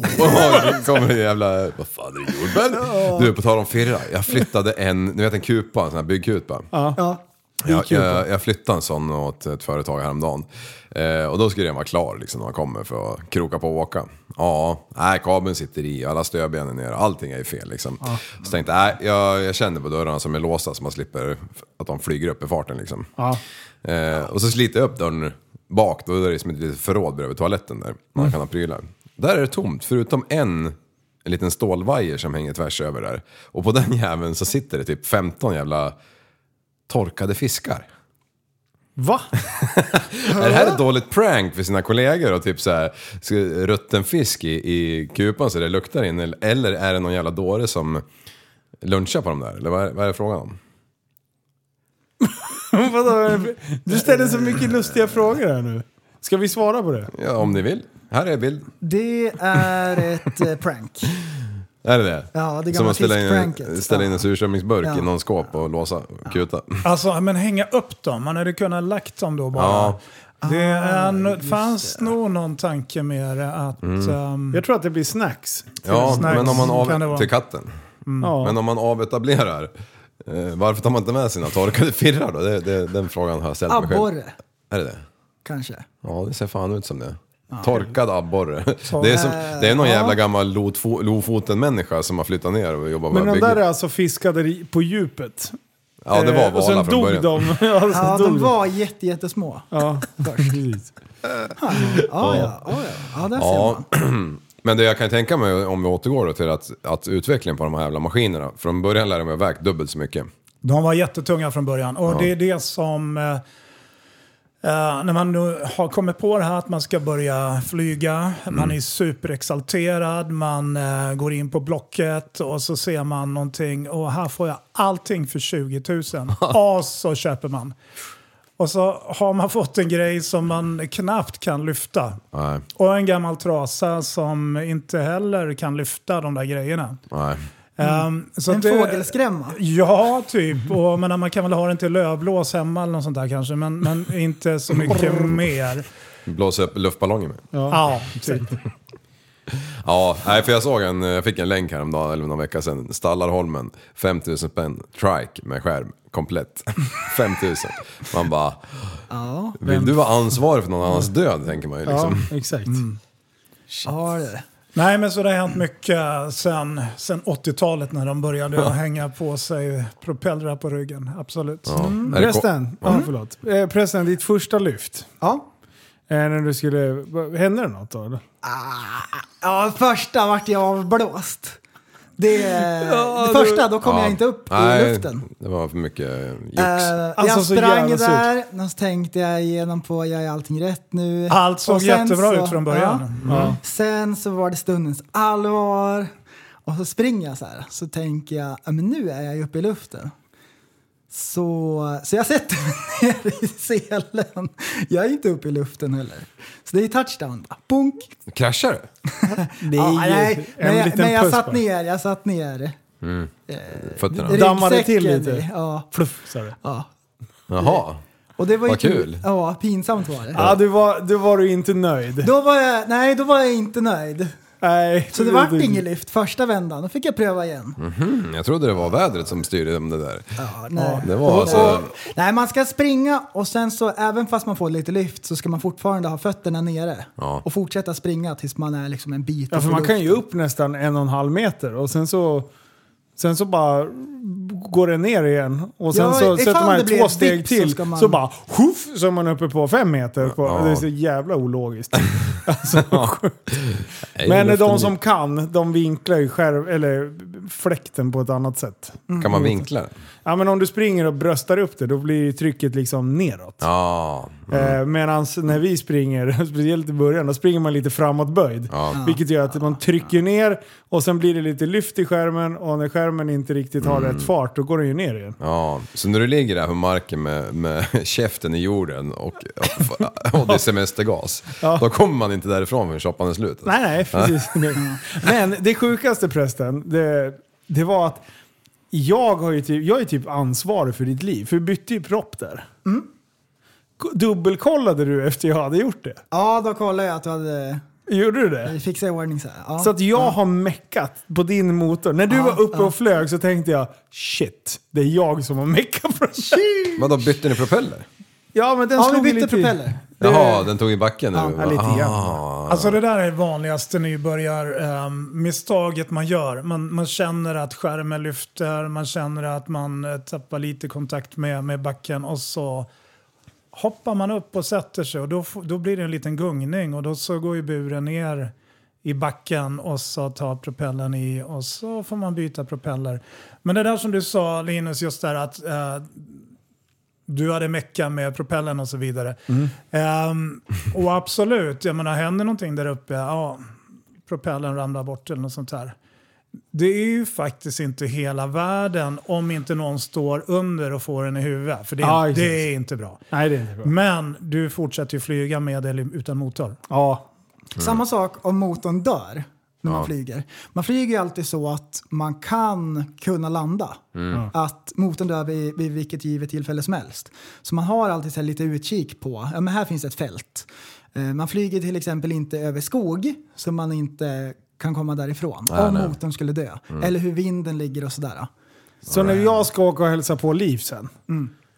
det kommer en jävla, vad fan är det jordbär? Du, på tal om firrar. Jag flyttade en, ni vet en kupa, en sån här byggkupa. Ja. Jag, jag, jag flyttade en sån åt ett företag häromdagen. Eh, och då skulle den vara klar liksom, när man kommer för att kroka på och åka. Ja, nej, kabeln sitter i, alla stödben är nere, allting är ju fel liksom. Så tänkte jag, nej, jag, jag känner på dörrarna som är låsta så man slipper att de flyger upp i farten liksom. Ja. Eh, och så sliter jag upp dörren bak, då är det som ett litet förråd bredvid toaletten där. Man kan ha prylar. Där är det tomt, förutom en, en liten stålvajer som hänger tvärs över där. Och på den jäveln så sitter det typ 15 jävla torkade fiskar. Va? Är det här ett dåligt prank för sina kollegor och typ så här, rutten fisk i, i kupan så det luktar in? Eller- Eller är det någon jävla dåre som lunchar på dem där? Eller vad är, vad är det frågan om? Vadå? Du ställer så mycket lustiga frågor här nu. Ska vi svara på det? Ja, om ni vill. Här är bild. Det är ett eh, prank. Är det det? Ja, det Som gamla att ställa in, fiskpranket. ställa in en surströmmingsburk Ja. i någon skåp och låsa kuta. Alltså, men hänga upp dem. Man hade kunnat lagt dem då bara. Ja. Det är, Ah, no- fanns det. nog någon tanke med det att... ehm, Jag tror att det blir snacks. Ja, snacks men om man kan det av... vara. Till katten. Ja. Men om man avetablerar, eh, varför tar man inte med sina torkade firrar då? Det, det, den frågan har jag ställt mig själv. Abborre, Är det det? kanske. Ja, det ser fan ut som det. Torkad abborre. Det är, som, det är någon Ja. jävla gammal Lofoten-människa som har flyttat ner och jobbat Men med de bygge. där är alltså fiskade på djupet. Ja, det var Eh, valar från dog början. de. ja, sen Ja, dog de var jätte, jättesmå. Ja, precis. Ja, ja, ja, ja, ja där ser Ja, man. men det jag kan tänka mig om vi återgår då till att, att utvecklingen på de här jävla maskinerna. Från början lärde de mig vägt dubbelt så mycket. De var jättetunga från början. Och det är det som... eh, när man nu har kommit på det här att man ska börja flyga, man är superexalterad, man eh, går in på Blocket och så ser man någonting och här får jag allting för 20 000. och så köper man. Och så har man fått en grej som man knappt kan lyfta. Nej, Och en gammal trasa som inte heller kan lyfta de där grejerna. nej. Så En det- fågelskrämma. Ja, typ. Och, men man kan väl ha den till lövblås hemma eller något sånt där kanske. Men, men inte så mycket mer. Blåsa upp luftballonger med. Ja, typ. Ja, nej, för jag såg en, jag fick en länk häromdagen, eller någon vecka sedan. Stallarholmen, 5000 spänn, trike med skärm, komplett. 5000. Man bara, Ja, vill du vara ansvarig för någon annans död tänker man ju Ja, liksom. exakt. ja det är det. Nej, men så det har hänt mycket sen, sen 80-talet när de började hänga på sig propellrar på ryggen. Absolut. Ja. Mm. Prästen, ja, förlåt. Eh, prästen, ditt första lyft. Ja. Eh, när du skulle... Hände det något då? eller? Ja, första vart jag avblåst. Det, det du- första, då kom Ja. jag inte upp Nej, i luften. det var för mycket jox. Eh, Alltså, jag sprang där, och så tänkte jag igenom på, jag är allting rätt nu. Allt såg jättebra så- ut från början. Ja. Ja. Sen så var det stundens allvar. Och så springer jag så här. Så tänker jag, ja, men nu är jag ju uppe i luften. Så, så jag sätter mig ner i selen. Jag är inte uppe i luften heller. Så det är touchdown. Bunk. Kraschar? Det är Ja, ju nej, en men jag, men jag satt ner. Jag satt ner. Fötterna? Dammade till lite. Ja, Fluff, sa du. ja. Jaha. Och det var ju Vad kul. Ja, pinsamt var det. Ja, du var, du var du inte nöjd. Då var jag, nej, då var jag inte nöjd. Nej. Så det vart inget lyft första vändan. Då fick jag pröva igen. Mm, jag trodde det var vädret som styrde om det där. Ja, nej. Det var alltså... och- nej, man ska springa och sen så även fast man får lite lyft så ska man fortfarande ha fötterna nere. Ja. Och fortsätta springa tills man är liksom en bit Ja, för man kan ju upp nästan en och en halv meter och sen så... Sen så bara går det ner igen. Och sen Ja, så sätter man två steg så till. Så, man- bara huff, så är man uppe på fem meter. På, Ja. Det är så jävla ologiskt. alltså, men luften- de som kan, de vinklar ju skärv, eller fläkten på ett annat sätt. Kan man vinkla den? Ja, men om du springer och bröstar upp det, då blir trycket liksom neråt. Ja. Eh, Medan när vi springer, speciellt i början, då springer man lite framåtböjd. Ja. Vilket gör att man trycker ner och sen blir det lite lyft i skärmen och när skärmen inte riktigt har Mm. rätt fart då går den ju ner igen. Ja, så när du ligger där på marken med, med käften i jorden och, och, och det är semestergas, Ja. då kommer man inte därifrån förrän shoppan är slut. Nej, nej, precis. Men det sjukaste prästen, det, det var att jag, har ju typ, jag är typ ansvarig för ditt liv. För du bytte ju propp där. K- Dubbelkollade du efter jag hade gjort det? Ja, då kollade jag att du hade Gjorde du det? fixat i ordning så här. Ja. Så att jag har meckat på din motor. När du Ja, var uppe ja. och flög så tänkte jag shit, det är jag som har meckat på den. Vadå, bytte ni propeller? Ja, men den ja, vi slog ju bytte lite i- propeller. Jaha, den tog i backen nu? Ja, lite grann. Ah. Alltså det där är det vanligaste nybörjarmisstaget man gör. Man, man känner att skärmen lyfter, man känner att man eh, tappar lite kontakt med, med backen och så hoppar man upp och sätter sig och då, då blir det en liten gungning och då så går ju buren ner i backen och så tar propellern i och så får man byta propeller. Men det där som du sa Linus, just där att eh, du hade mecka med propellen och så vidare. Mm. Ehm, och absolut, jag menar händer någonting där uppe, ja, propellen ramlar bort eller något sånt här. Det är ju faktiskt inte hela världen om inte någon står under och får den i huvudet. För det, Ja, det är inte bra. Nej, det är inte bra. Men du fortsätter ju flyga med eller utan motor. Ja, Samma sak om motorn dör när man flyger. Man flyger ju alltid så att man kan kunna landa. Att motorn dör vid, vid vilket givet tillfälle som helst. Så man har alltid så här lite utkik på, ja men här finns ett fält. Eh, Man flyger till exempel inte över skog så man inte kan komma därifrån. om motorn skulle dö. Eller hur vinden ligger och sådär. Så när jag ska åka och hälsa på Liv sen,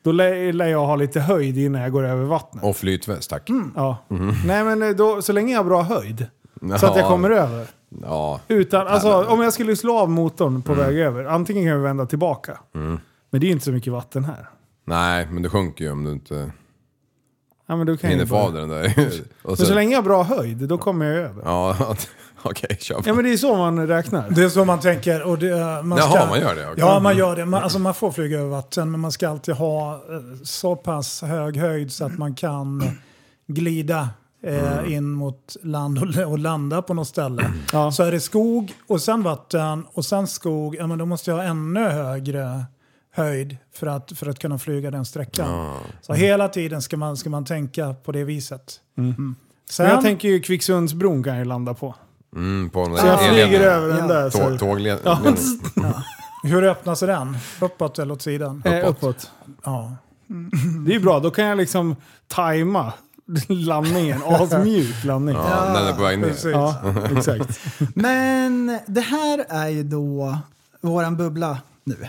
då lär jag ha lite höjd innan jag går över vattnet. Och flytväst, tack. Ja. Nej men eh, då, så länge jag har bra höjd. Så att jag Ja. kommer över. Ja. Utan, alltså, om jag skulle slå av motorn på väg över, antingen kan vi vända tillbaka. Men det är ju inte så mycket vatten här. Nej, men det sjunker ju om du inte Ja, men då kan hinner få bara... av den där. Och Men så länge jag har bra höjd, då kommer jag över. ja, okej, kör på. Ja men det är så man räknar. Det är så man tänker. Och det, man Jaha, ska, man gör det, okej. Ja, man gör det. Man, alltså, man får flyga över vatten, men man ska alltid ha eh, så pass hög höjd så att man kan glida eh, in mot land och, och landa på något ställe. Ja. Så är det skog och sen vatten och sen skog, ja, men då måste jag ha ännu högre höjd för att, för att kunna flyga den sträckan. Så hela tiden ska man, ska man tänka på det viset. Sen, Men jag tänker ju Kvicksundsbron kan jag ju landa på. Mm, på den Så jag flyger över den där. Tåg, tågled... Ja. hur öppnas den? Uppåt eller åt sidan? eh, uppåt. Ja. Det är ju bra, då kan jag liksom tajma landningen. Asmjuk landning. Ja, den är på väg ner. Ja, exakt. Men det här är ju då våran bubbla nu.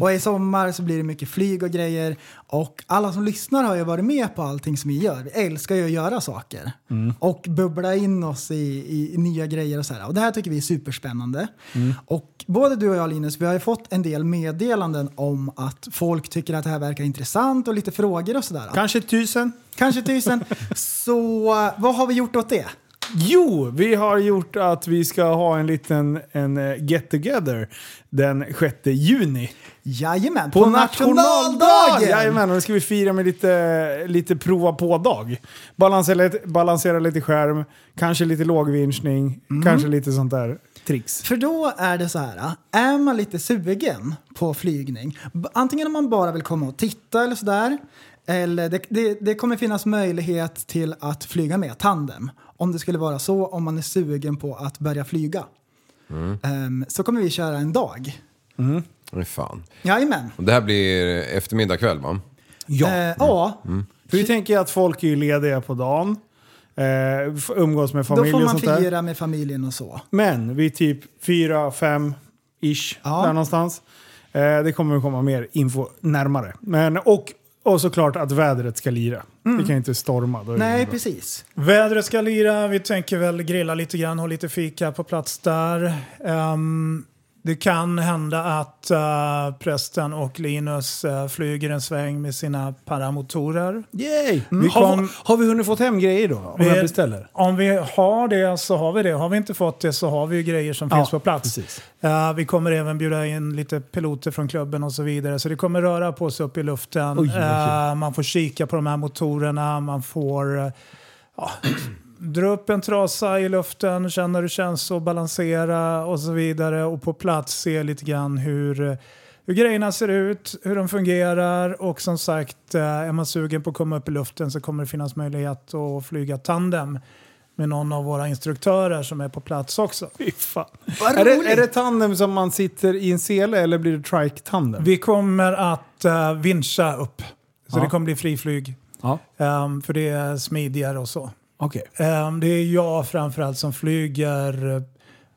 Och i sommar så blir det mycket flyg och grejer. Och alla som lyssnar har ju varit med på allting som vi gör. Vi älskar ju att göra saker. Och bubbla in oss i, i, i nya grejer och så här. Och det här tycker vi är superspännande. Och både du och jag Linus, vi har ju fått en del meddelanden om att folk tycker att det här verkar intressant och lite frågor och sådär. Kanske tusen? Kanske tusen. så vad har vi gjort åt det? Jo, vi har gjort att vi ska ha en liten en eh, get together den 6 juni. Jajamän, På, nationaldagen! nationaldagen! Jajamän, och det ska vi fira med lite, lite prova på-dag. Balansera, balansera lite skärm, kanske lite lågvinschning, kanske lite sånt där tricks. För då är det så här, är man lite sugen på flygning, antingen om man bara vill komma och titta eller sådär, eller det, det, det kommer finnas möjlighet till att flyga med tandem. Om det skulle vara så, om man är sugen på att börja flyga. Ehm, så kommer vi köra en dag. Oj, fan. Jajamän. Och det här blir eftermiddag kväll va? Ja. Eh, ja, För vi tänker att folk är ju lediga på dagen, eh, umgås med då familj får och man sånt där. fira med familjen och så. Men vid typ fyra, fem ish Ja. där någonstans. Eh, det kommer att komma mer info närmare. Men, och, och såklart att vädret ska lira. Det kan ju inte storma. Då är det Nej, bra. precis. Vädret ska lira, vi tänker väl grilla lite grann, ha lite fika på plats där. Ehm, det kan hända att eh, prästen och Linus eh, flyger en sväng med sina paramotorer. Yay! Vi har, kom- har vi hunnit fått hem grejer då? Om Vi- jag beställer? Om vi har det så har vi det. Har vi inte fått det så har vi ju grejer som Ja, finns på plats. Eh, vi kommer även bjuda in lite piloter från klubben och så vidare. Så det kommer röra på sig upp i luften. Oj, man får kika på de här motorerna. Man får ja, dra upp en trasa i luften, känna hur det känns att balansera och så vidare. Och på plats se lite grann hur, hur grejerna ser ut, hur de fungerar. Och som sagt, eh, är man sugen på att komma upp i luften så kommer det finnas möjlighet att flyga tandem med någon av våra instruktörer som är på plats också. Fy fan. Vad Är det, är det tandem som man sitter i en sele eller blir det trike-tandem? Vi kommer att uh, vincha upp. Så Ja. det kommer bli friflyg. Ja, Ehm, för det är smidigare och så. Okej. Ehm, det är jag framförallt som flyger eh,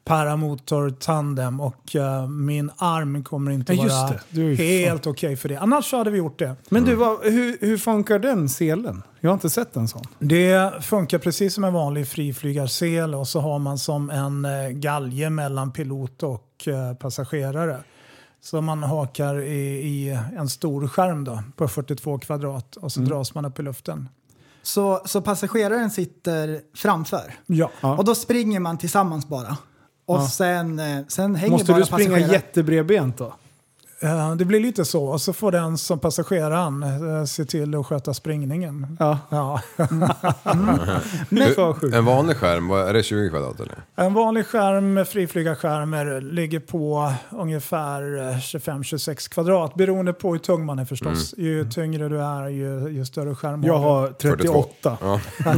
paramotor tandem och eh, min arm kommer inte Ja, vara helt okej för det. Annars så hade vi gjort det. Men du, vad, hur, hur funkar den selen? Jag har inte sett en sån. Det funkar precis som en vanlig friflygarsel och så har man som en eh, galge mellan pilot och eh, passagerare. Så man hakar i, i en stor skärm då, på 42 kvadrat och så dras man upp i luften. Så, så passageraren sitter framför. Ja. Och då springer man tillsammans bara. Och sen, eh, sen hänger Måste bara du springa passageraren. jättebredbent då? Eh, Det blir lite så. Och så får den som passageraren eh, se till att sköta springningen. Ja. Ja. Du, en vanlig skärm, är det 20 kvadrat eller? En vanlig skärm med friflygarskärmar ligger på ungefär eh, 25-26 kvadrat. Beroende på hur tung man är förstås. Ju tyngre du är, ju, ju större skärm Jag har 38. Ja.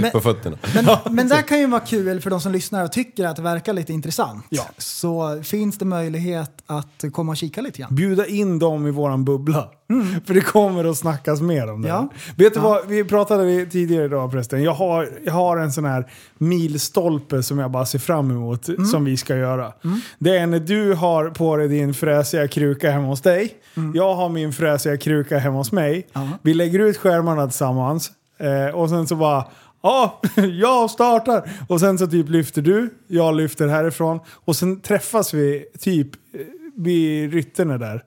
Men- På fötterna. Men, men det kan ju vara kul för de som lyssnar och tycker att det verkar lite intressant. Ja. Så finns det möjlighet att komma och kika lite grann. Bjuda in dem i våran bubbla. För det kommer att snackas mer om det. Ja. Vet du vad, vi pratade tidigare idag förresten. Jag har, jag har en sån här milstolpe som jag bara ser fram emot, som vi ska göra. Det är när du har på dig din fräsiga kruka hemma hos dig. Jag har min fräsiga kruka hemma hos mig. Vi lägger ut skärmarna tillsammans. Eh, och sen så bara Ja, jag startar! Och sen så typ lyfter du, jag lyfter härifrån. Och sen träffas vi typ eh, vid Ryttene där.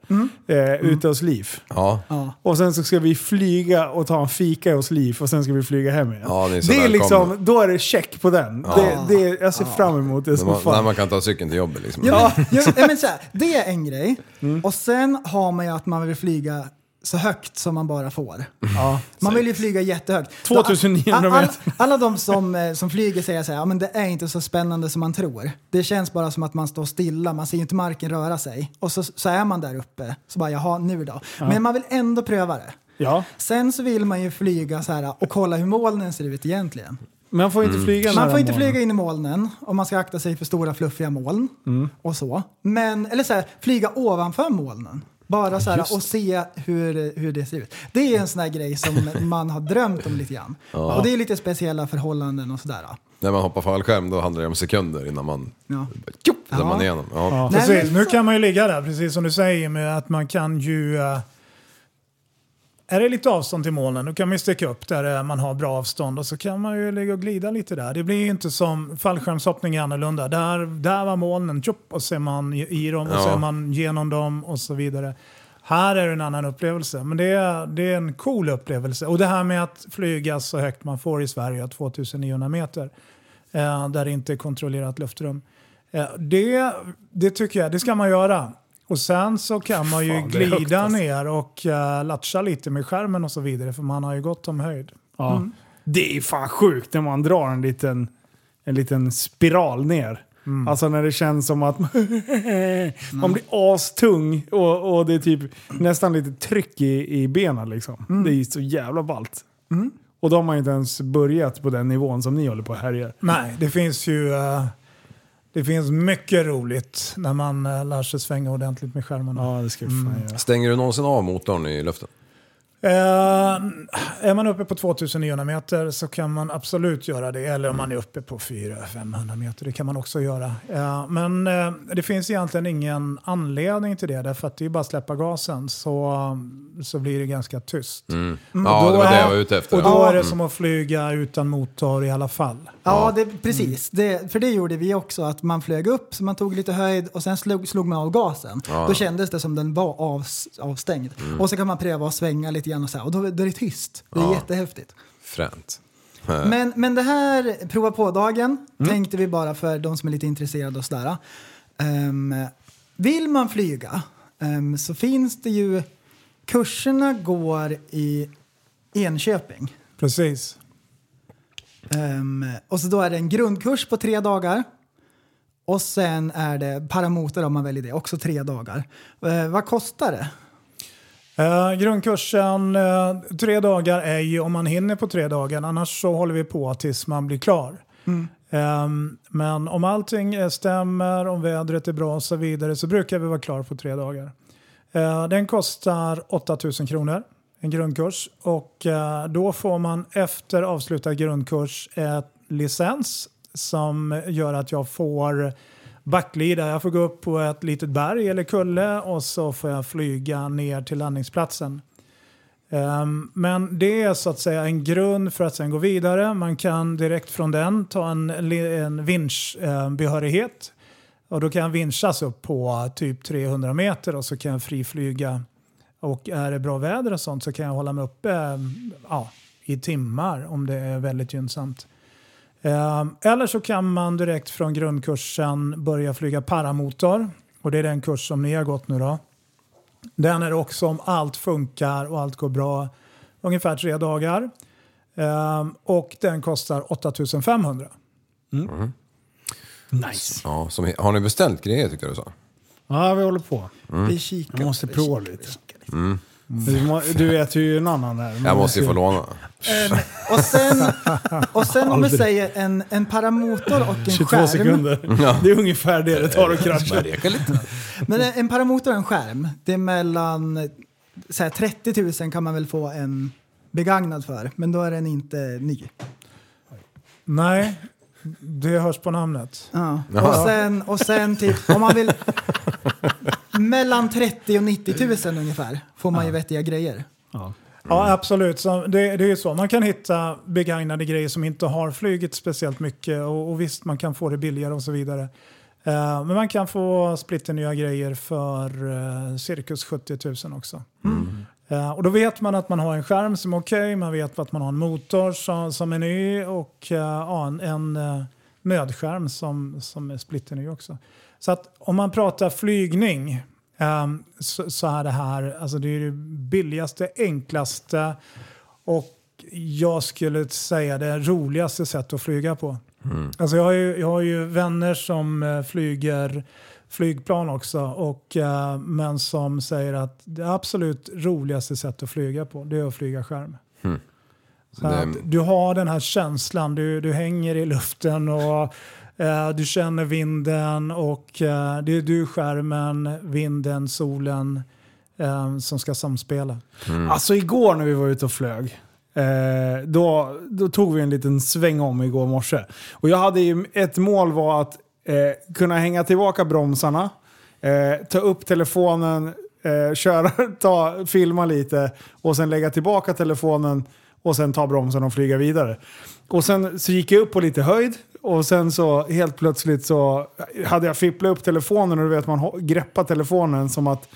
Eh, ute hos Liv. Ja. Och sen så ska vi flyga och ta en fika hos Liv och sen ska vi flyga hem igen. Ja, ni är så det är liksom, då är det check på den. Det, det, jag ser fram emot det som man, när fan. man kan ta cykeln till jobbet liksom. Ja, men, ja, men så här, det är en grej. Mm. Och sen har man ju att man vill flyga så högt som man bara får. Ja. Man vill ju flyga jättehögt. 2900 Alla- meter. Alla de som, eh, som flyger säger så här, ja, men det är inte så spännande som man tror. Det känns bara som att man står stilla, man ser ju inte marken röra sig. Och så, så är man där uppe, så bara jaha, nu då? Men man vill ändå pröva det. Ja, Sen så vill man ju flyga så här och kolla hur molnen ser ut egentligen. man får inte flyga Man får inte molnen. flyga in i molnen och man ska akta sig för stora fluffiga moln Mm. och så. Men, eller så här, flyga ovanför molnen. Bara så här, och se hur, hur det ser ut. Det är en sån här grej som man har drömt om lite grann. Och det är lite speciella förhållanden och sådär. När man hoppar fallskärm då handlar det om sekunder innan man... Ja. Ja. man igenom. Ja. Nej, Precis, nu kan man ju ligga där, precis som du säger med att man kan ju... eh, är det lite avstånd till molnen, då kan man ju sticka upp där eh, man har bra avstånd och så kan man ju ligga och glida lite där. Det blir ju inte som fallskärmshoppning är annorlunda. Där, där var molnen, tjopp, och så är man i dem och så Ja. är man genom dem och så vidare. Här är det en annan upplevelse, men det är, det är en cool upplevelse. Och det här med att flyga så högt man får i Sverige, 2900 meter, eh, där det inte är kontrollerat luftrum. Eh, det, det tycker jag, det ska man göra. Och sen så kan man ju Fan, glida alltså. ner och uh, latcha lite med skärmen och så vidare, för man har ju gott om höjd. Ja. Det är fan sjukt när man drar en liten, en liten spiral ner. Alltså när det känns som att man blir astung och, och det är typ nästan lite tryck i, i benen liksom. Det är så jävla ballt. Och då har man ju inte ens börjat på den nivån som ni håller på och härjar. Nej, det finns ju eh, det finns mycket roligt när man uh, lär sig svänga ordentligt med skärmarna. Ja, det ska göra. Stänger du någonsin av motorn i luften? Eh, är man uppe på 2900 meter så kan man absolut göra det. Eller om man är uppe på 400-500 meter, det kan man också göra. Eh, men eh, det finns egentligen ingen anledning till det. Därför att det är bara att släppa gasen så, så blir det ganska tyst. Ja, Och det då var det är- jag var ute efter. Och då Ja. är det som att flyga utan motor i alla fall. Ja, det, precis. Det, för det gjorde vi också, att man flög upp, så man tog lite höjd och sen slog, slog man av gasen. Då kändes det som den var av, avstängd. Och så kan man pröva att svänga lite grann och så här, och då, då är det tyst. Det är jättehäftigt. Fränt. Men, men det här prova på-dagen tänkte vi bara för de som är lite intresserade och sådär. Um, vill man flyga ehm, så finns det ju, kurserna går i Enköping. Precis. Ehm, och så då är det en grundkurs på tre dagar. Och sen är det paramotor om man väljer det, också tre dagar. Eh, vad kostar det? Eh, grundkursen, eh, tre dagar är ju om man hinner på tre dagar. Annars så håller vi på tills man blir klar. Ehm, men om allting eh, stämmer, om vädret är bra och så vidare så brukar vi vara klar på tre dagar. Eh, den kostar 8000 kronor, en grundkurs. Och eh, då får man efter avslutad grundkurs ett licens som gör att jag får backlida. Jag får gå upp på ett litet berg eller kulle och så får jag flyga ner till landningsplatsen. Um, men det är så att säga en grund för att sen gå vidare. Man kan direkt från den ta en, en vinschbehörighet. Ehm, och då kan jag vinschas upp på typ 300 meter och så kan jag friflyga. Och är det bra väder och sånt så kan jag hålla mig uppe eh, ja, i timmar om det är väldigt gynnsamt. Ehm, Eller så kan man direkt från grundkursen börja flyga paramotor. och det är den kurs som ni har gått nu då. Den är också om allt funkar och allt går bra ungefär tre dagar. Ehm, och den kostar 8500. Nice. Ja, som, har ni beställt grejer tyckte jag du sa? Ja, vi håller på. Vi kikar. Jag måste prova lite. lite. Du, må, du äter ju en annan men Jag måste ju få låna. Och sen, och sen om vi säger en, en paramotor och en 22 skärm. sekunder. Det är ungefär det det tar att krascha. Men en, en paramotor och en skärm, det är mellan så här, 30 000 kan man väl få en begagnad för. Men då är den inte ny. Nej, det hörs på namnet. Ja. Och sen, och sen typ, om man vill... mellan 30 och 90 000 ungefär får man ju vettiga grejer. Ja, absolut. Så det, det är ju så. Man kan hitta begagnade grejer som inte har flugit speciellt mycket och, och visst, man kan få det billigare och så vidare. Eh, men man kan få splitternya grejer för uh, cirkus 70 000 också. Eh, och då vet man att man har en skärm som är okej, man vet att man har en motor som, som är ny och ja, en, en uh, mödskärm som, som är splitterny också. Så att om man pratar flygning ehm, så, så är det här alltså det, är det billigaste, enklaste och jag skulle säga det roligaste sättet att flyga på. Alltså jag, har ju, jag har ju vänner som eh, flyger flygplan också, och, eh, men som säger att det absolut roligaste sättet att flyga på det är att flyga skärm. Så Det- att du har den här känslan, du, du hänger i luften och du känner vinden och eh, det är du, skärmen, vinden, solen eh, som ska samspela. Alltså igår när vi var ute och flög. Eh, då, då tog vi en liten sväng om igår morse. Och jag hade ju, ett mål var att eh, kunna hänga tillbaka bromsarna, eh, ta upp telefonen, eh, köra, ta, filma lite och sen lägga tillbaka telefonen och sen ta bromsen och flyga vidare. Och sen så gick jag upp på lite höjd och sen så helt plötsligt så hade jag fipplat upp telefonen och du vet man greppar telefonen som att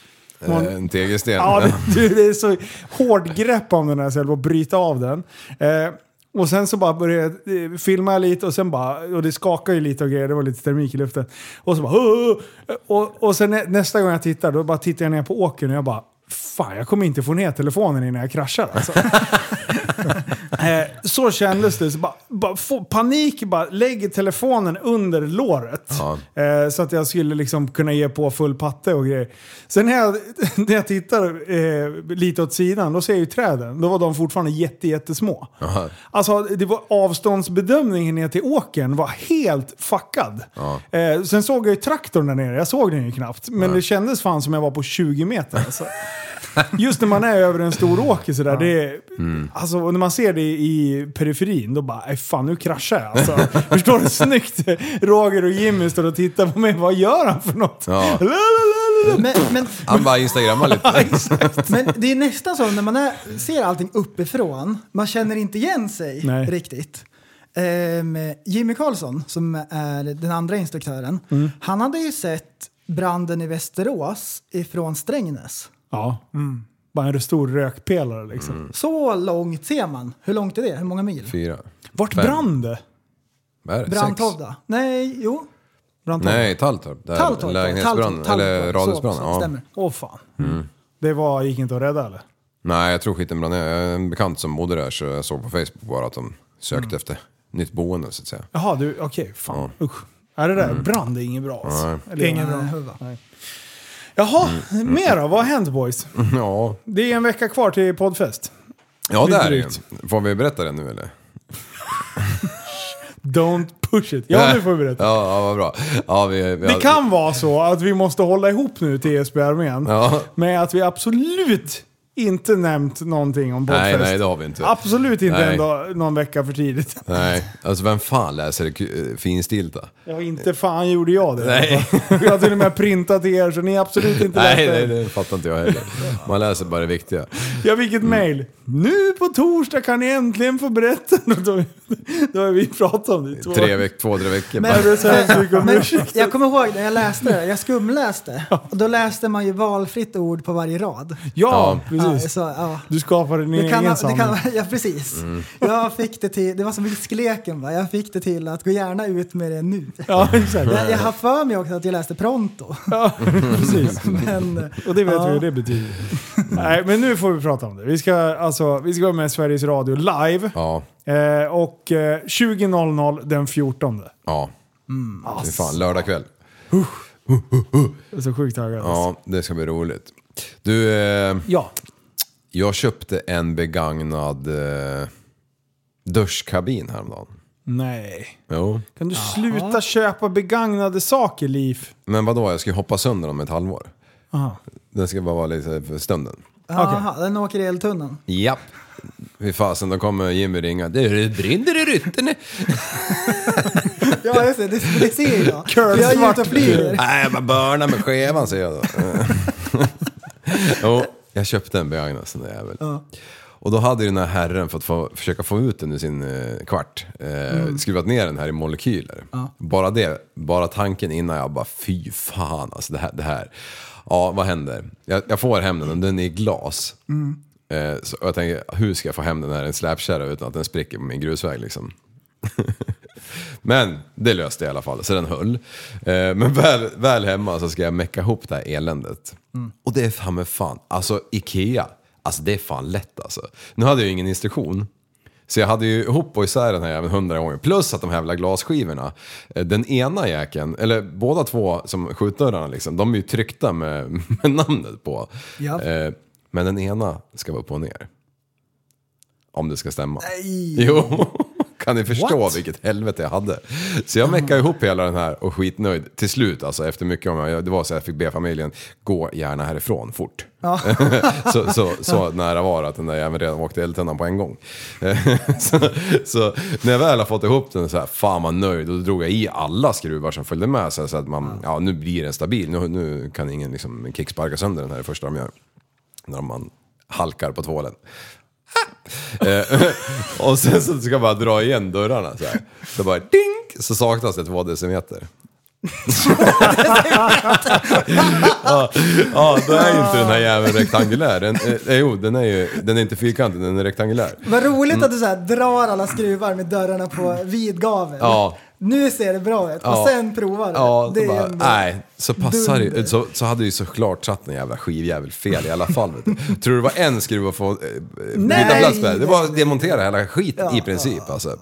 man, Eh, En tegelsten. Ja, det, det är så hård grepp om den här så jag höll bryta av den. Eh, och sen så bara började jag filma lite och sen bara, och det skakade ju lite och grejer, det var lite termik i luften. Och så bara, och, och sen nä- nästa gång jag tittar, då bara tittar jag ner på åkern och jag bara, fan jag kommer inte få ner telefonen innan jag kraschar alltså. Eh, så kändes det. Så bara, bara panik, bara lägger telefonen under låret. Ja. Eh, så att jag skulle liksom kunna ge på full patte och grejer. Sen när jag, när jag tittar eh, lite åt sidan, då ser jag ju träden. Då var de fortfarande jätte, jättesmå. Jaha. Alltså det var avståndsbedömningen ner till åkern var helt fuckad. Ja. Eh, sen såg jag ju traktorn där nere, jag såg den ju knappt. Men det kändes fan som jag var på 20 meter. Alltså. Just när man är över en stor åker sådär, det är, alltså, när man ser det i periferin, då bara, "Aj, fan nu kraschar jag. Alltså. Förstår du? Snyggt! Roger och Jimmy står och tittar på mig, vad gör han för något? Ja. Men, men, Han bara instagrammar lite. men det är nästan så när man är, ser allting uppifrån, man känner inte igen sig Nej. riktigt. Ehm, Jimmy Karlsson, som är den andra instruktören, Mm. han hade ju sett branden i Västerås ifrån Strängnäs. Ja, bara en stor rökpelare liksom. Så långt ser man. Hur långt är det? Hur många mil? Fyra. Vart Fem. brann det? Vad är det? Sex? Brandtovda? Nej, jo. Brandtorp? Nej, Talltorp. Där Talltorp. Lägenhetsbrand. Talltorp, Eller Talltorp. radhusbrand. Så, Ja. Stämmer. Åh fan. Det var, gick inte att rädda eller? Nej, jag tror skiten brann ner. Jag har en bekant som bodde där så jag såg på Facebook bara att de sökte efter nytt boende så att säga. Jaha, du, okej. fan. Usch. Är det där brand är inget bra alltså. Nej. Eller, Ingen bra. Huva. Jaha, mer då? Vad har hänt boys? Ja, Det är en vecka kvar till poddfest. ja där är det. Får vi berätta det nu eller? Don't push it. Ja, nu får vi berätta. Ja, ja vad bra. Ja, vi, vi Det kan vara så att vi måste hålla ihop nu till ESB-armén. Ja. Med att vi absolut inte nämnt någonting om poddfest. Nej, nej det har vi inte. Absolut inte Nej. dag, någon vecka för tidigt. Nej, alltså vem fan läser det eh, finstilta? Ja, inte fan gjorde jag det. Nej. Jag har till och med printat till er så ni absolut inte Nej, läste. nej, det fattar inte jag heller. Man läser bara det viktiga. Jag fick ett mail. Nu på torsdag kan ni äntligen få berätta. Då, då har vi pratat om det. i två- Tre veck, två, tre veckor. Men, men ursäkt. jag kommer ihåg när jag läste det, jag skumläste. Och då läste man ju valfritt ord på varje rad. Ja, Ja. Precis. så, ja. Du skapade din Det egen kan, det sanning. kan, ja, precis. Mm. Jag fick det till, det var som viskleken va, jag fick det till att gå gärna ut med det nu. Ja, exakt. Jag, jag har för mig också att jag läste pronto. Ja, precis. Men, Och det vet ja. vi hur det betyder. Nej, men nu får vi prata om det. Vi ska, alltså, vi ska vara med Sveriges Radio live. Ja, Eh, och eh, 20.00 den 14. ja. Mm. Det är fan lördag kväll. Jag är så sjukt taggad. Ja, det ska bli roligt. Du, eh, ja. Jag köpte en begagnad eh, duschkabin häromdagen. Nej. Jo. Kan du sluta köpa begagnade saker, Liv? Men vadå, jag ska ju hoppa sönder om ett halvår. Aha. Den ska bara vara lite för stunden. Aha, den åker i eltunnan. Japp. Fy fasen, då kommer Jimmy ringa. Det brinner i rytten. Ja just det, det, det ser jag. Curl jag är ute och flyger. Nej, jag bara börna med skevan säger jag då. jo, jag köpte en begagnad sån där jävel. Och då hade ju den här herren för att få, försöka få ut den ur sin eh, kvart, eh, skruvat ner den här i molekyler. Bara det, bara tanken innan jag bara fy fan alltså det här. Det här. Ja, vad händer? Jag, jag får hem den och den är i glas. Eh, så jag tänker, hur ska jag få hem den här en släpkärra utan att den spricker på min grusväg liksom? Men det löste jag i alla fall, så den höll. Eh, Men väl, väl hemma så ska jag mecka ihop det här eländet. Och det är fan med fan, alltså Ikea, alltså det är fan lätt alltså. Nu hade jag ju ingen instruktion. Så jag hade ju ihop och isär den här även hundra gånger. Plus att de här jävla glasskivorna. eh, Den ena jäkeln, eller båda två som skjutdörrarna liksom, de är ju tryckta med, med namnet på. Ja. Eh, Men den ena ska vara upp och ner. Om det ska stämma. Nej. Jo, kan ni förstå What? vilket helvete jag hade? Så jag meckade ihop hela den här och skitnöjd till slut alltså efter mycket om jag, det var så jag fick be familjen gå gärna härifrån fort. så, så, så nära var det att den där jäveln redan åkte eltunnan på en gång. så, så när jag väl har fått ihop den så här, fan vad nöjd och då drog jag i alla skruvar som följde med så, här, så att man, ja nu blir den stabil, nu, nu kan ingen liksom kicksparka sönder den här det första de gör. När man halkar på tvålen. Eh, och sen så ska jag bara dra igen dörrarna så här. Så bara ding! Så saknas det två decimeter. ja, ja, då är ju inte den här jäveln rektangulär. Den, eh, jo, den är ju den är inte fyrkantig, den är rektangulär. Vad roligt att du så här drar alla skruvar med dörrarna på vid gavel. Ja. Nu ser det bra ut och Ja. sen provar du. Ja, det bara, nej, så passar det dunder. så, så hade ju såklart satt en jävla skivjävel fel i alla fall. Tror du det var en skruv att få eh, byta plats med? Det var att demontera hela skiten Ja. i princip alltså.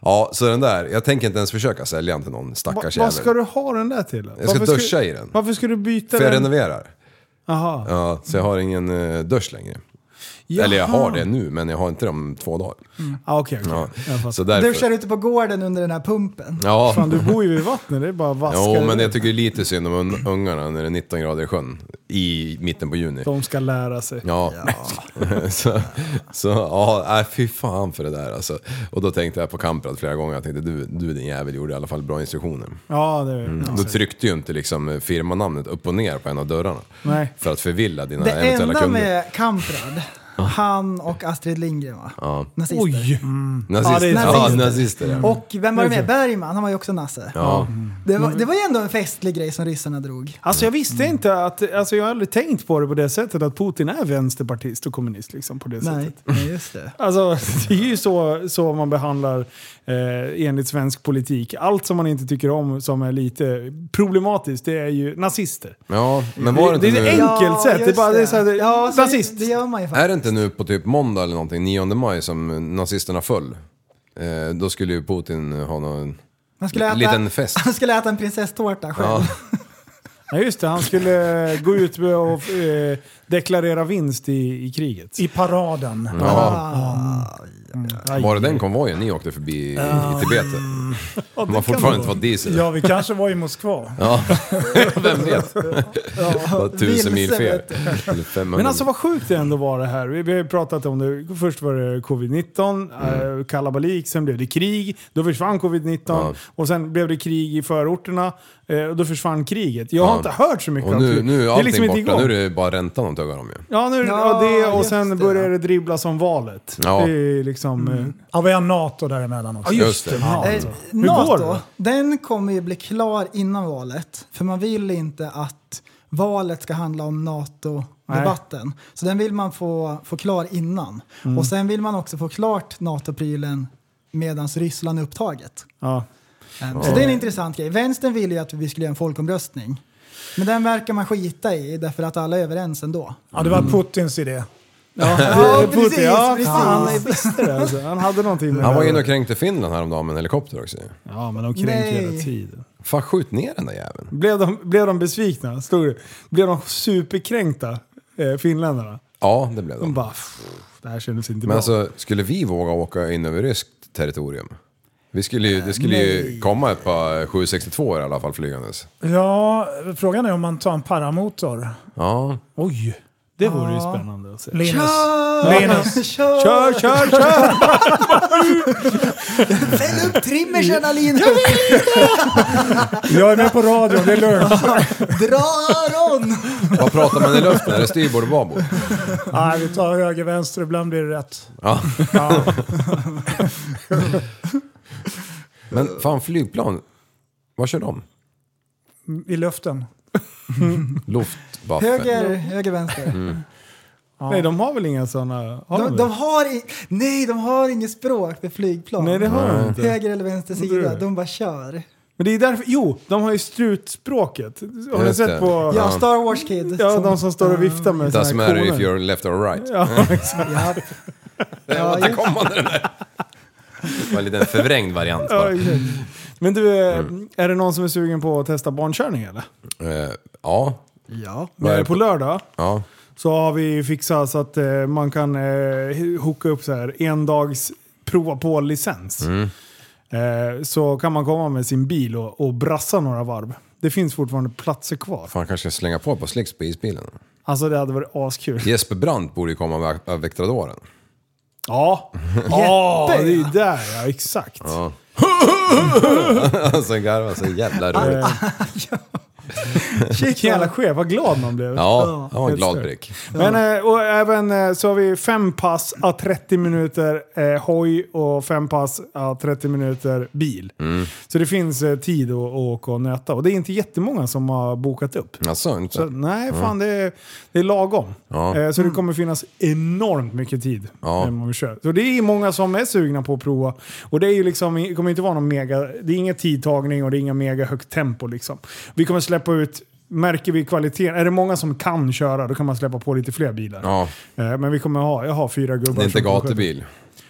Ja, så den där, jag tänker inte ens försöka sälja den till någon stackars vad ska jävel. du ha den där till? Jag ska Varför duscha i den. Varför ska du byta För jag den? renoverar. Aha. Ja, så jag har ingen uh, dusch längre. Jaha. Eller jag har det nu, men jag har inte det om två dagar. Ah, Okej, okej. Ja. Jag. Så därför... Duschar ute på gården under den här pumpen. Ja. Fan, du bor ju vid vattnet. Det är bara att vaska. Jo, men jag tycker lite synd om un- ungarna när det är 19 grader i sjön i mitten på juni. De ska lära sig. Ja, så, så ja, nej, fy fan för det där alltså. Och då tänkte jag på Kamprad flera gånger, jag tänkte du, du din jävel gjorde i alla fall bra instruktioner. Ja, det Mm. ja. Då tryckte ju inte liksom firmanamnet upp och ner på en av dörrarna. Nej. För att förvilla dina Det eventuella enda kunder. med Kamprad, han och Astrid Lindgren va? Ja. Nazister. Oj! Nazister. Ja, är Ja, nazister. nazister ja. Och vem var det med? Bergman, han var ju också nasse. ja. Det, var, det var ju ändå en festlig grej som ryssarna drog. Alltså jag visste inte att, alltså jag har aldrig tänkt på det på det sättet att Putin är vänsterpartist och kommunist liksom på det Nej, sättet. nej just det. Alltså det är ju så, så man behandlar eh, enligt svensk politik. Allt som man inte tycker om som är lite problematiskt det är ju nazister. ja, men var det Det inte är nu... en- Enkelt sätt, det är bara- det är så här, ja, nazist. Det gör man ju Är faktiskt. det inte nu på typ måndag eller någonting, 9 maj, som nazisterna föll? Eh, då skulle ju Putin ha någon Han skulle äta, liten fest. Han skulle äta en prinsesstårta själv. Ja. Ja just det, han skulle gå ut och eh, deklarera vinst i, i kriget. I paraden. Ja. Ah, Aj. Var det den konvojen ni åkte förbi i, i Tibet? De har fortfarande inte fått diesel. Ja, vi kanske var i Moskva. Ja, vem vet? Bara tusen mil fel. vet du. Eller 500 Men alltså vad sjukt det ändå var det här. Vi, har ju pratat om det. Först var det covid-19, Mm. eh, kalabalik, sen blev det krig. Då försvann covid-19 Ja. och sen blev det krig i förorterna. Eh, och då försvann kriget. Jag har Ja. inte hört så mycket Och om nu, krig. nu är Det allting liksom inte borta, nu är det bara räntan de tuggar om ju. Ja, nu, Ja, ja, det och sen det. börjar det dribblas om valet. Ja. Det är liksom... eh, Ja, vi har NATO däremellan också. Ja, Just just det. Eh, Hur går NATO, det? den kommer ju bli klar innan valet. För man vill inte att valet ska handla om NATO, debatten. Så den vill man få, få klar innan. Mm. Och sen vill man också få klart NATO-prylen medan Ryssland är upptaget. Ja. Um, Så det är en intressant grej. Vänstern ville ju att vi skulle göra en folkomröstning. Men den verkar man skita i därför att alla är överens ändå. Ja, det var Putins idé. Ja, precis, ja, precis. jag visste det alltså. Han hade någonting med Han var inne och kränkte Finland häromdagen med en helikopter också. Ja, men de kränker Nej. hela tiden. Fan skjut ner den där jäveln. Blev de, blev de besvikna? Stod det. Blev de superkränkta, eh, finländarna? Ja, det blev De de. bara, "Pff, det här kändes inte Men bra. alltså, skulle vi våga åka in över ryskt territorium? Vi skulle ju, det skulle ju Nej. komma ett par 762 i alla fall flygandes. Ja, frågan är om man tar en paramotor. Ja, Oj, det vore ju spännande att se. Linus. Kör! Linus. Kör! Kör, kör, kör! Fäll upp trimmersen Alina! Jag är med på radion, det är lugnt. Dra öron! vad pratar man i luften? Är det styrbord och babord? Nej, vi tar höger, vänster, ibland blir det rätt. Ja. Ja. Men fan flygplan, vad kör de? I luften. Luftwaffe? Höger, höger, vänster. Mm. Nej, de har väl inga sådana? Har De, de, de det? har i, nej, de har inget språk för flygplan. Nej, det har de inte. Höger eller vänster sida, Det- de bara kör. Men det är därför, jo, de har ju strutspråket. Har ni sett det. på... Ja, Star Wars Kid. Ja, de som står och viftar med Doesn't såna matter här if you're left or right. Ja, exakt. Ja, Ja, Ja, just- kom man den där. Det var en liten förvrängd variant Ja, bara. exakt. Men du, eh, Mm. är det någon som är sugen på att testa barnkörning eller? Eh, Ja, ja. Vad är det På på- lördag ja. så har vi fixat så att eh, man kan eh, hooka upp så här en dags prova på-licens. Mm. Eh, så kan man komma med sin bil och, och brassa några varv. Det finns fortfarande platser kvar. Fan kanske slänga på par slicks på isbilen. Alltså det hade varit askul. Jesper Brandt borde ju komma med av Vectradoren. Ja, ja det är där ja, exakt. Ja. alltså garvar så jävla roligt. Vilken jävla chef, vad glad man blev. Ja, han var en glad prick. Men eh, och även eh, så har vi fem pass à 30 minuter eh, hoj och fem pass à 30 minuter bil. Mm. Så det finns eh, tid att, att åka och nöta. Och det är inte jättemånga som har bokat upp. Alltså, inte? Så, nej, fan det är, det är lagom. Ja. Eh, så det kommer finnas enormt mycket tid Ja. när man kör. Så det är många som är sugna på att prova. Och det är ju liksom, det kommer inte vara någon mega, det är ingen tidtagning och det är inga mega högt tempo liksom. Vi kommer släppa ut Märker vi kvaliteten, är det många som kan köra då kan man släppa på lite fler bilar. Ja, Eh, Men vi kommer ha, jag har fyra gubbar det är inte som gatubil.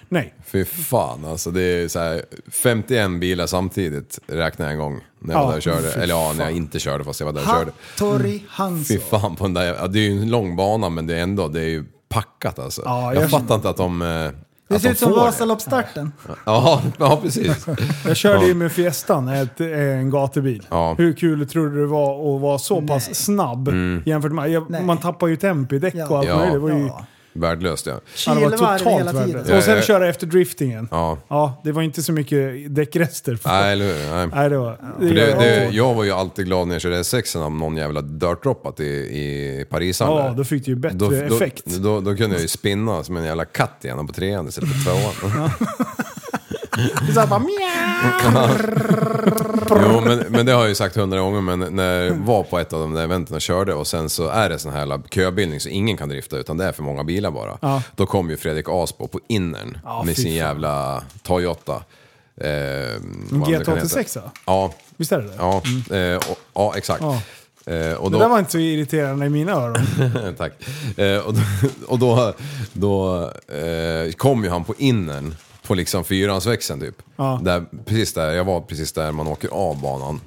Nej. Fy fan alltså, det är så här 51 bilar samtidigt räknade jag en gång. När jag Ja, var där och körde. fy Eller ja, när jag inte körde fast jag var där och körde. Hattori Hanso. Fy fan på den där, ja, det är ju en lång bana men det är ändå, det är ju packat alltså. Ja, jag, jag- fattar inte att de... eh, Det ser ut som. Vasaloppsstarten. Ja, ja precis. Jag körde Ja. ju med Fiestan, ett, en gatubil. Ja. Hur kul tror du det var att vara så pass snabb jämfört med... Jag, Nej. man tappar ju tempo i däck Ja. och allt Ja. möjligt. Det var ju, Ja. Värdelöst ja. ja, det var Kilvarv totalt tiden. värdelöst. Och sen köra efter driftingen. Ja. Ja, det var inte så mycket däckrester. För. Nej, eller hur? Nej. Nej, det var... För det, det, jag var ju alltid glad när jag körde S6 om någon jävla dirtdroppat i, i Parisaren ja, då fick du ju bättre då, då, effekt. Då, då kunde jag ju spinna som en jävla katt igen på trean istället för tvåan. Så här bara, mjau. jo, men, men det har jag ju sagt hundra gånger, men när jag var på ett av de där eventen och körde och sen så är det sån här jävla köbildning så ingen kan drifta utan det är för många bilar bara. Ja. Då kom ju Fredrik Asbo på innern Ja, med fy sin fan. jävla Toyota. Eh, vad det kan heta. GT86 va? Ja, Visst är det det? ja, eh, och, ja exakt. Ja. Eh, och Det då, där var inte så irriterande i mina öron. Tack. Eh, och då, och då, då eh, kom ju han på innern på liksom fyrans-växeln typ. Ja. Där, precis där, jag var precis där man åker av banan.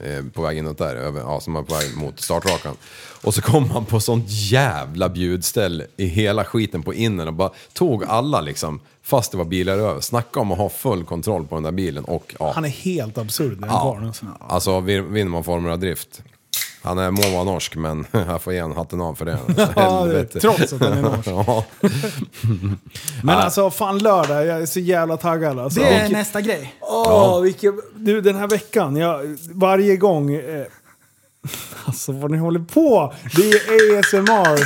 Eh, på väg inåt där, över, ja, som är på väg mot startrakan. Och så kom han på sånt jävla bjudställ i hela skiten på innern och bara tog alla liksom, fast det var bilar över. Snacka om att ha full kontroll på den där bilen och ja. Han är helt absurd den Ja, karln. Alltså. alltså vin- vinner man Formula Drift. Han är, må vara norsk men jag får ge honom hatten av för det. Ja, det- helvete. trots att han är norsk. ja. Men alltså fan lördag, jag är så jävla taggad alltså. Det är Vilket- nästa grej. Åh, vilken, du den här veckan, jag, varje gång... Eh, alltså vad ni håller på! Det är ASMR.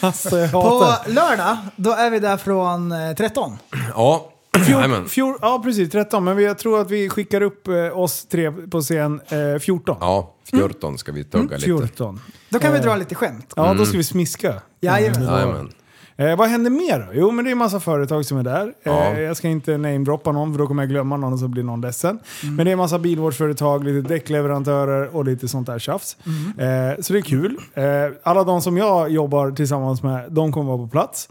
Alltså jag hatar På lördag, då är vi där från eh, 13. ja, Jajamän. Fjor, ja, precis. 13. Men vi, jag tror att vi skickar upp eh, oss tre på scen eh, 14. Ja, 14 ska vi tugga lite. 14. Då kan vi dra lite skämt. Ja, då ska vi smiska. Jajamän. Jajamän. Eh, vad händer mer då? Jo, men det är en massa företag som är där. Ja. Eh, jag ska inte namedroppa någon för då kommer jag glömma någon och så blir någon ledsen. Men det är en massa bilvårdsföretag, lite däckleverantörer och lite sånt där tjafs. Eh, så det är kul. Eh, alla de som jag jobbar tillsammans med, de kommer vara på plats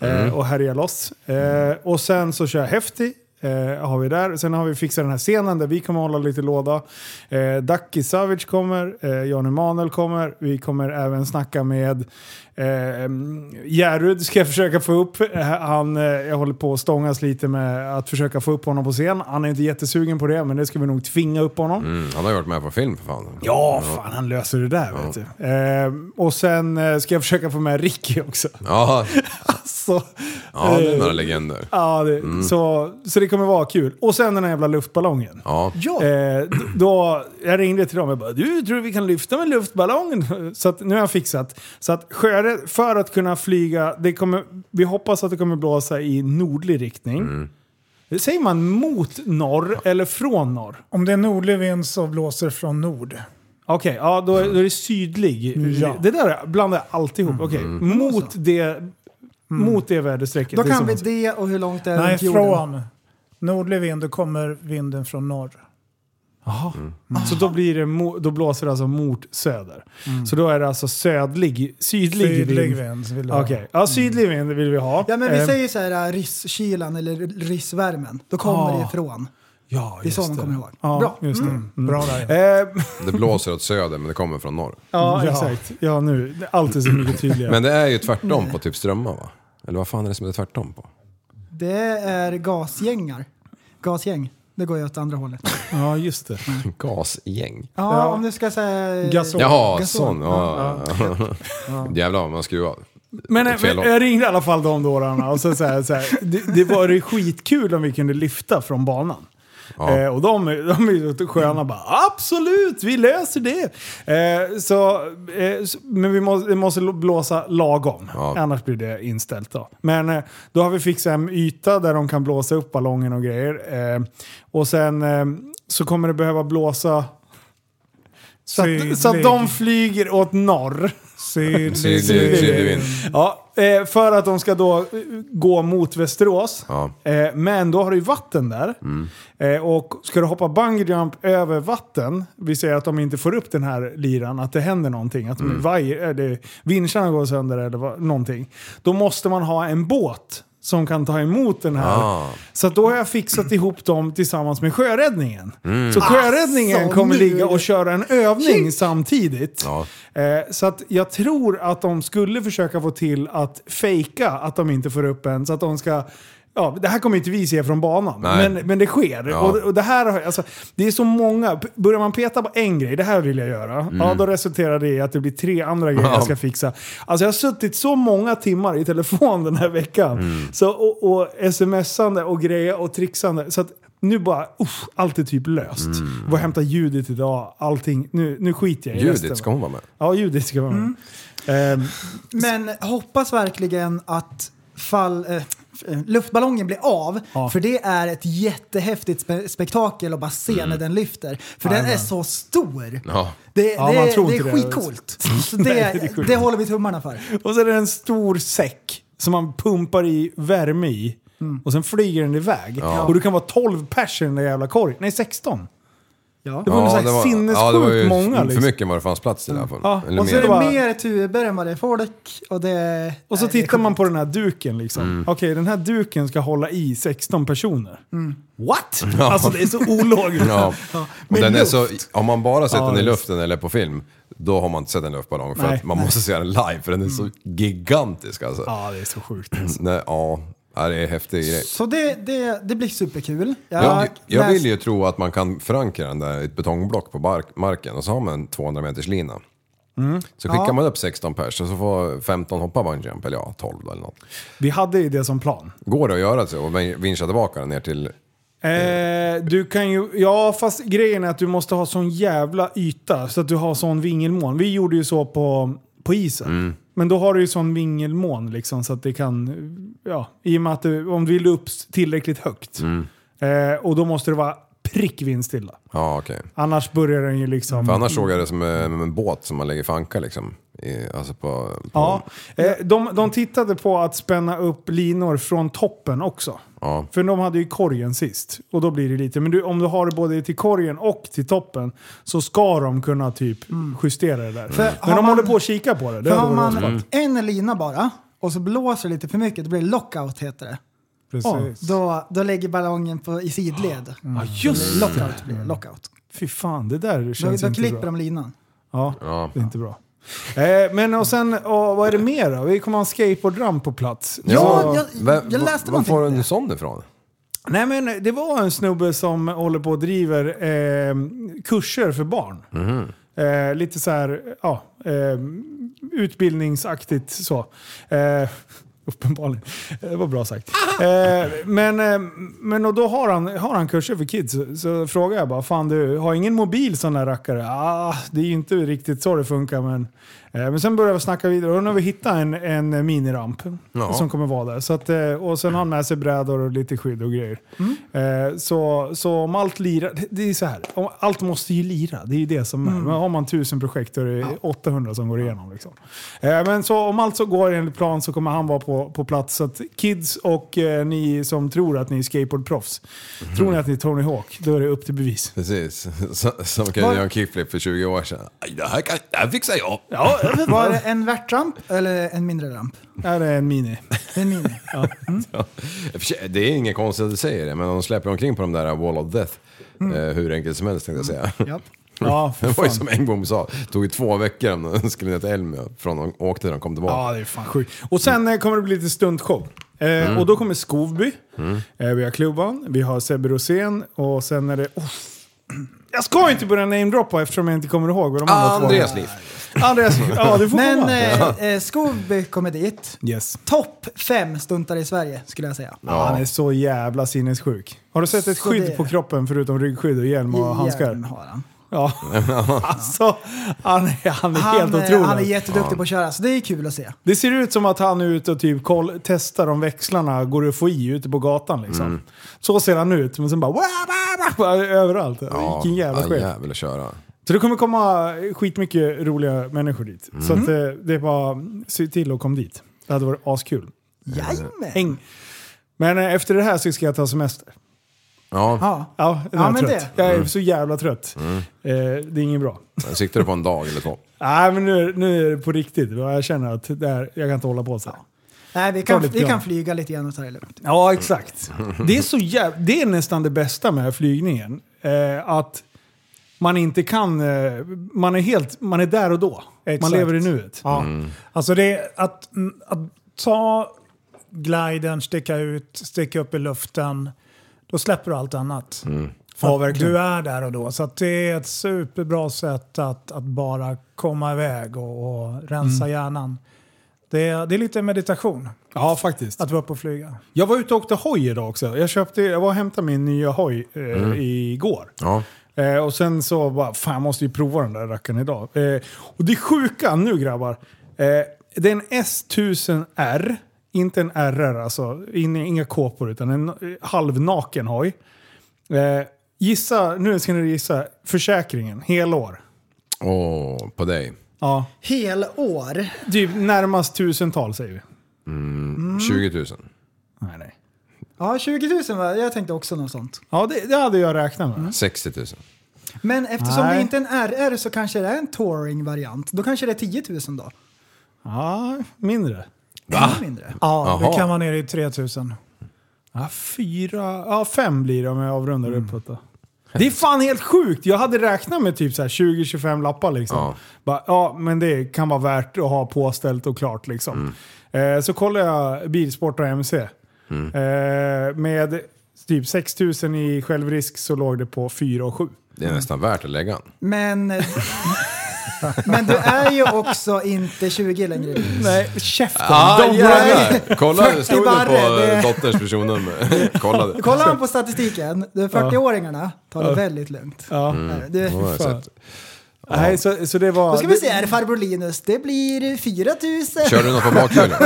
eh, och härja loss. Eh, och sen så kör jag Häftig. Eh, har vi där. Sen har vi fixat den här scenen där vi kommer hålla lite låda. Eh, Ducky Savage kommer, eh, Jan Emanuel kommer. Vi kommer även snacka med eh, Järrud ska jag försöka få upp. Eh, Han, eh, jag håller på att stångas lite med att försöka få upp honom på scen. Han är inte jättesugen på det, men det ska vi nog tvinga upp honom. Mm, han har ju varit med på film för fan. Ja, fan han löser det där vet du. Eh, och sen ska jag försöka få med Ricky också. Ja, Så, ja det är eh, några legender. Ja, det, så, så det kommer vara kul. Och sen den här jävla luftballongen. Ja. Ja. Eh, då, jag ringde till dem och bara du tror vi kan lyfta med luftballongen? Så att, nu har jag fixat. Så att sjörädd, för att kunna flyga, det kommer, vi hoppas att det kommer blåsa i nordlig riktning. Säger man mot norr eller från norr? Om det är nordlig vind så blåser det från nord. Okej, ja då, är- då är det sydlig. Ja. Det där blandar jag alltid ihop. Okej, mot det, mot det väderstrecket. Då det kan vi det och hur långt det är Nej, runt jorden. från nordlig vind, då kommer vinden från norr. Så då, blir det, då blåser det alltså mot söder. Så då är det alltså södlig, sydlig, Sydlig vind. vind vill jag ha. Okej, ja sydlig vind vill vi ha. Ja men vi Eh, säger så här risskylan eller rissvärmen. Då kommer Ah. det ifrån. Ja, Det är så man det. kommer ihåg. Ja, Bra. Just det. Mm. Mm. Bra där. Eh, Det blåser åt söder men det kommer från norr. ja, Ja. exakt. Ja, nu. det är Alltid så mycket tydligare. Men det är ju tvärtom på typ strömmar va? Eller vad fan är det som är tvärtom på? Det är gasgängar. Gasgäng. Det går ju åt andra hållet. ja, just det. Gasgäng. Ja, Ja. om du ska säga... Gasol. Jaha, Gasol. sån. Ja. Jävlar vad man skruvar. Men Fel håll. jag ringde i alla fall de dårarna och så, så, här, så här, det, det var ju skitkul om vi kunde lyfta från banan. Ja. Eh, och de, de är ju sköna bara absolut, vi löser det. Eh, så, eh, men vi måste, det måste blåsa lagom, Ja. annars blir det inställt. Då. Men eh, då har vi fixat en yta där de kan blåsa upp ballongen och grejer. Eh, och sen eh, så kommer det behöva blåsa så att, så att de flyger åt norr. Sydlig, Sydlig, sydlig. sydlig vind. Ja, eh, för att de ska då eh, gå mot Västerås. Ja. Eh, men då har du ju vatten där. Eh, och ska du hoppa bungee jump över vatten, vi säger att de inte får upp den här liran, att det händer någonting, att mm. vajer, vinstarna går sönder eller vad, någonting. Då måste man ha en båt som kan ta emot den här. Ah. Så då har jag fixat ihop dem tillsammans med sjöräddningen. Så sjöräddningen Asså, kommer nu ligga och köra en övning samtidigt. Ja. Eh, så att jag tror att de skulle försöka få till att fejka att de inte får upp en. Så att de ska... Ja, det här kommer inte vi se från banan, Nej. men, men det sker. Ja. Och, och det, här, alltså, det är så många. Börjar man peta på en grej, det här vill jag göra, ja, då resulterar det i att det blir tre andra grejer Mm. Ja. jag ska fixa. Alltså jag har suttit så många timmar i telefon den här veckan. Mm. Så, och, och smsande och grejer och trixande. Så att nu bara, uff, allt är typ löst. Mm. Var hämta Judit idag, allting. Nu, nu skiter jag i resten. Judit, ska hon vara med? Ja, Judit ska vara med. Ehm, Men hoppas verkligen att fall, eh, luftballongen blir av. Ja. För det är ett jättehäftigt spe spektakel att bara se när den lyfter. För den är så stor. Ja. Det, Ja, det, man tror det är skitcoolt. Det, det är håller vi tummarna för. och så är det en stor säck som man pumpar i värme i. Och sen flyger den iväg. Och du kan vara 12 pers i den där jävla korgen. Nej, 16. Ja. Det var ja, så här sinnessjukt ja, det var ju många. för Liksom. mycket vad det fanns plats i alla fall. Ja, Eller och så mer. är Det det bara- mer tuber än vad det är folk. Och, det, Och så nej, det tittar man på den här duken liksom. Okej, den här duken ska hålla i 16 personer. What? Alltså det är så ologiskt. Ja. Och Med den är så, om man bara sett Ja, den i luften eller på film, då har man inte sett en luftballong. För Nej, att man måste se den live, för den är så gigantisk alltså. Ja, det är så sjukt. Nej, ja, ja, det är häftig grej. Så det, det, det blir superkul. Jag, jag läs- vill ju tro att man kan förankra den där i ett betongblock på bark, marken och så har man en 200 meters lina. Så skickar Ja. man upp 16 pers och så får 15 hoppa bungee jump, eller ja, 12 eller något. Vi hade ju det som plan. Går det att göra så och vincha tillbaka den ner till... Eh, du kan ju, ja fast grejen är att du måste ha sån jävla yta så att du har sån vingelmån. Vi gjorde ju så på, på isen. Mm. Men då har du ju sån vingelmån liksom så att det kan, ja, i och med att du, om du vill upp tillräckligt högt. Mm. Eh, och då måste det vara prick vindstilla. Ja, okej. Annars börjar den ju liksom... För annars såg jag det som en, en båt som man lägger för anka liksom. I, alltså på, på, Ja, eh, de, de tittade på att spänna upp linor från toppen också. Ja. För de hade ju korgen sist. Och då blir det lite. Men du, om du har det både till korgen och till toppen så ska de kunna typ justera det där. För Men har de man- håller på att kika på det. det För har man rått. en lina bara och så blåser det lite för mycket, då blir det lockout heter det. Precis. Då, då lägger ballongen på, i sidled. Ja, just det. Lockout blir det. Lockout. Fy fan, det där Då, känns då inte klipper bra. de linan. Ja, Ja. det är inte bra. Eh, men och sen, och, vad är det mer då? Vi kommer ha en skateboardramp på plats. Ja, Så- jag, jag va- läste Var någonting. får du en sån ifrån? Nej men det var en snubbe som håller på och driver eh, kurser för barn. Eh, lite så här, ja, eh, utbildningsaktigt så. Eh, uppenbarligen. Eh, det var bra sagt. Eh, men eh, men och då har han, har han kurser för kids. Så, så frågar jag bara, fan du har ingen mobil sån där rackare? Ah, det är ju inte riktigt så det funkar men... Eh, men sen började vi snacka vidare och nu har vi hittat en, en miniramp Ja. som kommer vara där. Så att, eh, och sen har han med sig brädor och lite skydd och grejer. Eh, så, så om allt lirar, det är så här, allt måste ju lira. Det är ju det som är. Men har man tusen projekt är det 800 som går igenom. Liksom. Men så om allt så går enligt plan så kommer han vara på, på plats. Så att kids och ni som tror att ni är skateboardproffs, tror ni att ni är Tony Hawk, då är det upp till bevis. Precis. Som Var- göra en kickflip för 20 år sedan. Det här, kan, det här fixar jag. Ja, Var det en värtramp eller en mindre ramp? Är en mini. En mini. Ja. Sig, Det är inget konstigt att du säger det, men de släpper omkring på de där Wall of Death. Eh, hur enkelt som helst tänkte jag säga. Ja. Ja, för Det var ju som en gång sa, det tog ju två veckor om de skulle ner till Elmia från de åkte de kom tillbaka. Ja, det är fan sjukt. Och sen eh, kommer det bli lite stuntshow. Eh, Och då kommer Skovby, eh, vi har klubban, vi har Sebbe Rosén och sen är det... Oh, jag ska inte börja namedroppa eftersom jag inte kommer ihåg vad de andra två Andreas liv. Andreas Ja, du får Men eh, eh, Skogby kommer dit. Yes. Topp fem stuntare i Sverige skulle jag säga. Ja. Han är så jävla sinnessjuk. Har du sett ett Så skydd det- på kroppen förutom ryggskydd och hjälm och handskar? Hjälm har han. Ja. alltså, han är, han är helt Han, eh, otrolig. han är jätteduktig på att köra, så det är kul att se. Det ser ut som att han är ute och typ koll, testar om växlarna går att få i ute på gatan. Liksom. Mm. Så ser han ut, men sen bara, wah, wah, wah, överallt. Vilken jävla skit. jävel att köra. Så det kommer komma skitmycket roliga människor dit. Så Mm. att, eh, det är bara, se till och kom dit. Det hade varit askul. Jajamän! Men eh, efter det här så ska jag ta semester. Ja, Ja. Ja, jag Ja, är men trött. det. Jag är Mm. så jävla trött. Eh, det är inget bra. siktar du på en dag eller två? Nej, men nu, nu är det på riktigt. Jag känner att det här, jag kan inte hålla på så här. Nej, vi kan, vi kan flyga lite grann och ta det lugnt. Ja, exakt. Det är, så jäv... det är nästan det bästa med flygningen. Eh, att man inte kan... Eh, man, är helt, man är där och då. Man Exakt. lever i nuet. Ja. Alltså det att, att ta gliden, sticka ut, sticka upp i luften. Då släpper du allt annat. För Ja, du är där och då. Så att det är ett superbra sätt att, att bara komma iväg och, och rensa hjärnan. Det är, det är lite meditation Ja, faktiskt. att vara uppe och flyga. Jag var ute och åkte hoj idag också. Jag, köpte, jag var och hämtade min nya hoj eh, igår. Ja. Eh, och sen så bara, fan jag måste ju prova den där rackaren idag. Eh, och det sjuka nu grabbar, eh, det är en S1000R, inte en RR alltså, in, inga kåpor utan en eh, halvnaken hoj. Eh, gissa, nu ska ni gissa, försäkringen, helår. Åh, på dig. Ja, Helår. typ närmast tusental säger vi. 20 000. Nej, nej. Ja, 20 000 va? Jag tänkte också något sånt. Ja, det, det hade jag räknat med. 60 000. Men eftersom Nej. det inte är en RR så kanske det är en touring-variant. Då kanske det är 10 000 då. Ja, mindre. Ännu mindre. Ja, Jaha. det kan vara nere i 3000. Ja, fyra, ja fem blir det om jag avrundar uppåt då. Det är fan helt sjukt! Jag hade räknat med typ så här 20-25 lappar liksom. Ja. Bara, ja, men det kan vara värt att ha påställt och klart liksom. Eh, så kollade jag Bilsport och MC. Eh, med typ 6000 i självrisk så låg det på 4 och 7. Det är nästan värt att lägga. Men, men du är ju också inte 20 längre. Nej, käften! Ah, De- jävlar! Kolla, 40 stod det på det- dotterns personnummer? Kolla. Kollar man på statistiken, de 40-åringarna tar det väldigt lugnt. Ja. Nej, Det, Nej, så, så det var... Då ska vi se här farbror Linus, det blir 4000. Körde du något på bakhjulet?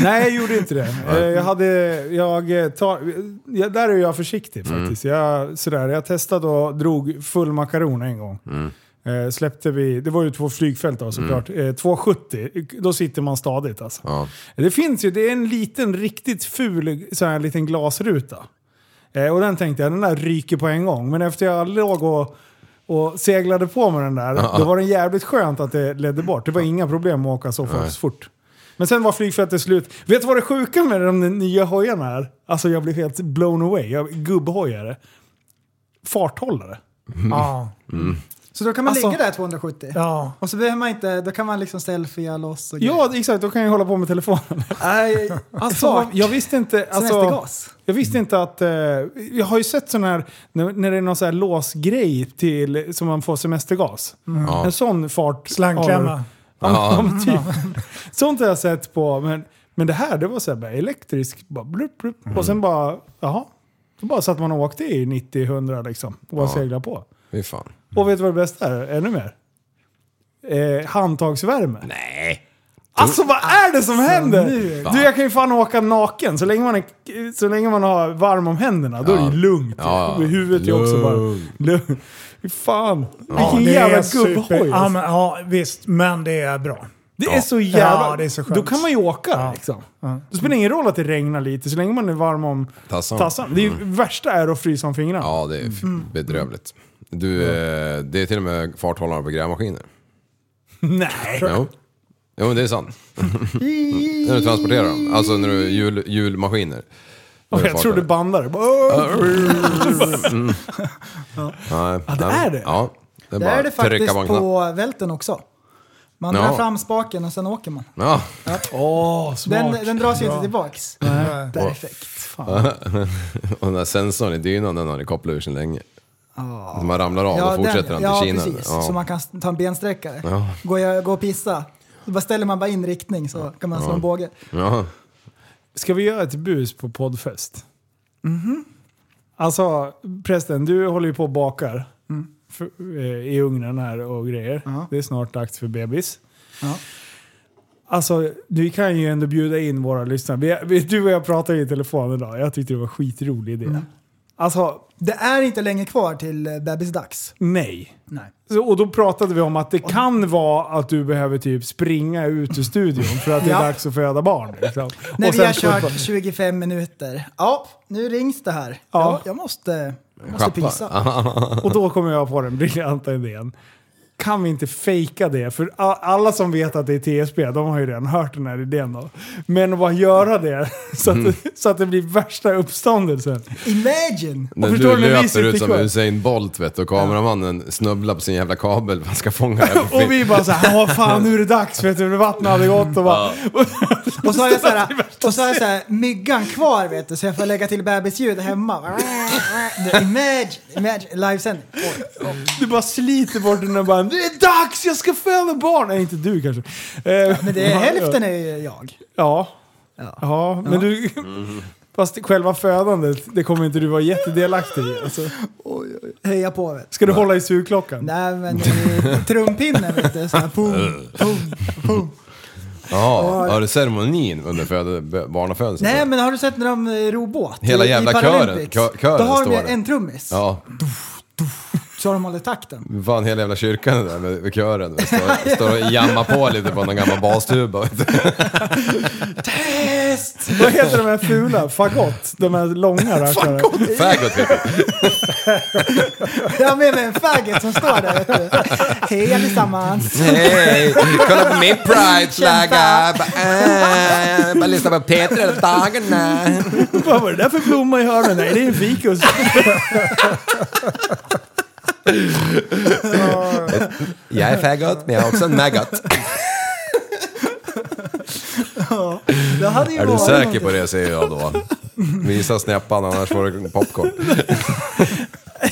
Nej, jag gjorde inte det. Eh, Jag hade, jag tar, jag, där är jag försiktig Mm. faktiskt. Jag, sådär, jag testade och drog full makaron en gång. Mm. Eh, släppte vi, det var ju två flygfält då såklart. Eh, 270, då sitter man stadigt alltså. Ja. Det finns ju, det är en liten riktigt ful sån här liten glasruta. Eh, och den tänkte jag, den där ryker på en gång. Men efter jag låg och, och seglade på med den där, då var det jävligt skönt att det ledde bort. Det var inga problem att åka så Nej. fort. Men sen var flygfältet slut. Vet du vad det sjuka med de nya hojarna är? Alltså jag blev helt blown away. Jag, gubbhojare. Farthållare. Ja. Så då kan man Alltså- ligga där 270. ja. Och så behöver man inte, då kan man liksom selfia loss och Ja, exakt. Då kan jag hålla på med telefonen. Nej, Alltså, jag visste inte... Alltså, Semestergas. jag visste inte att... Eh, jag har ju sett sån här, när, när det är någon sån här låsgrej till, som man får semestergas. Ja. En sån fart... Slangklämma. Ja, Ja. men typ. Sånt har jag sett på, men, men det här det var så här bara elektriskt. Bara blup, blup. Och sen bara, jaha. Då bara satt man och åkte i 90-100 liksom. Och bara Ja. seglade på. Fy fan. Och vet du vad det bästa är? Ännu mer? Eh, handtagsvärme. Nej. Alltså vad är det som händer? nu- Du jag kan ju fan åka naken. Så länge man, är, så länge man har varm om händerna, då är det Ja. lugnt. Ja. Och huvudet är också bara Lugn. lugnt. Fan. Ja, Vilken det jävla gubbhoj. Ja, alltså. men, ja, visst. Men det är bra. Det är så jävla... Ja, det är så skönt. Då kan man ju åka Ja. liksom. Ja. Det spelar ingen roll att det regnar lite, så länge man är varm om Tassarna. tassan. Det är ju, värsta är att frysa om fingrarna. Ja, det är f- bedrövligt. Du, eh, det är till och med farthållare på grävmaskiner. Nej. Jo. Jo, men det är sant. när du transporterar dem. Alltså när du hjul, hjulmaskiner. Det jag tror du bandar Nej, Ja, det är det? Ja. Det är Det är det faktiskt på välten också. Man Ja. drar fram spaken och sen åker man. Ja. Åh, smart. Den, den dras ju inte tillbaks. Perfekt. Och den där sensorn i dynan, den har ni kopplat ur sedan länge. Så man ramlar av, då fortsätter den, ja, till Kina. precis. Ja. Så man kan ta en bensträckare. Ja. Går jag går och pissa, då bara ställer man bara in riktning så kan man slå en båge. Ja. Ska vi göra ett bus på poddfest? Alltså, prästen, du håller ju på och bakar för, eh, i ugnen här och grejer. Ja. Det är snart dags för bebis. Ja. Alltså, vi kan ju ändå bjuda in våra lyssnare. Vi, vi, du och jag pratade i telefon idag. Jag tyckte det var en skitrolig idé. Alltså, Det är inte länge kvar till eh, bebisdags. nej. Nej. Så, och då pratade vi om att det kan vara att du behöver typ springa ut ur studion för att det är Ja. dags att föda barn. Liksom. När vi har kört 25 minuter. Ja, nu rings det här. Ja. Ja. Jag måste, jag måste pissa. Och då kommer jag på den briljanta idén. Kan vi inte fejka det? För alla som vet att det är TSB, de har ju redan hört den här idén då. Men att bara göra det så att, det, så att det blir värsta uppståndelsen. Imagine! När du löper ut som? Usain Bolt vet och kameramannen snubblar på sin jävla kabel. Man ska fånga det Och vi bara såhär, ja fan nu är det dags, vet du, vattnet hade gått och bara... Och så har jag såhär, och så har jag såhär myggan kvar vet du, så jag får lägga till bebisljud hemma. Imagine, imagine, livesändning. Du bara sliter bort den och bara Det är dags, jag ska föda barn! Nej, inte du kanske. Eh, Men det är, hälften är jag. Ja. Ja, men du... Fast själva födandet, det kommer inte du vara jättedelaktig i. Alltså. Heja på vet. Ska du hålla i sugklockan? Nej men i trumpinnen vet du, såhär pum, pum, pum. Ja, har du ceremonin under föd- barnafödelsen? Nej men har du sett när de eh, ror båt? Hela i- i jävla Paralympics? kören- kö- kören Då har de står en trummis. Ja, Så de hållit takten. fan hela jävla kyrkan där med, med kören. Står, står och jammar på lite på någon gammal bastuba. Test! Vad heter de här fula? Fagott? De här långa rackarna? Faggot heter det. Jag har med mig en faggot som står där. Hej allesammans. Hej, kolla på min pride-flagga. Bara, äh, bara lyssna på Peter hela dagarna. Vad var det där för blomma i hörnet? Nej, det är en fikus. Jag är faggot, men jag är också en maggot. Det hade ju Är du varit säker någonting. på det säger jag då. Visa snäppan annars får du popcorn.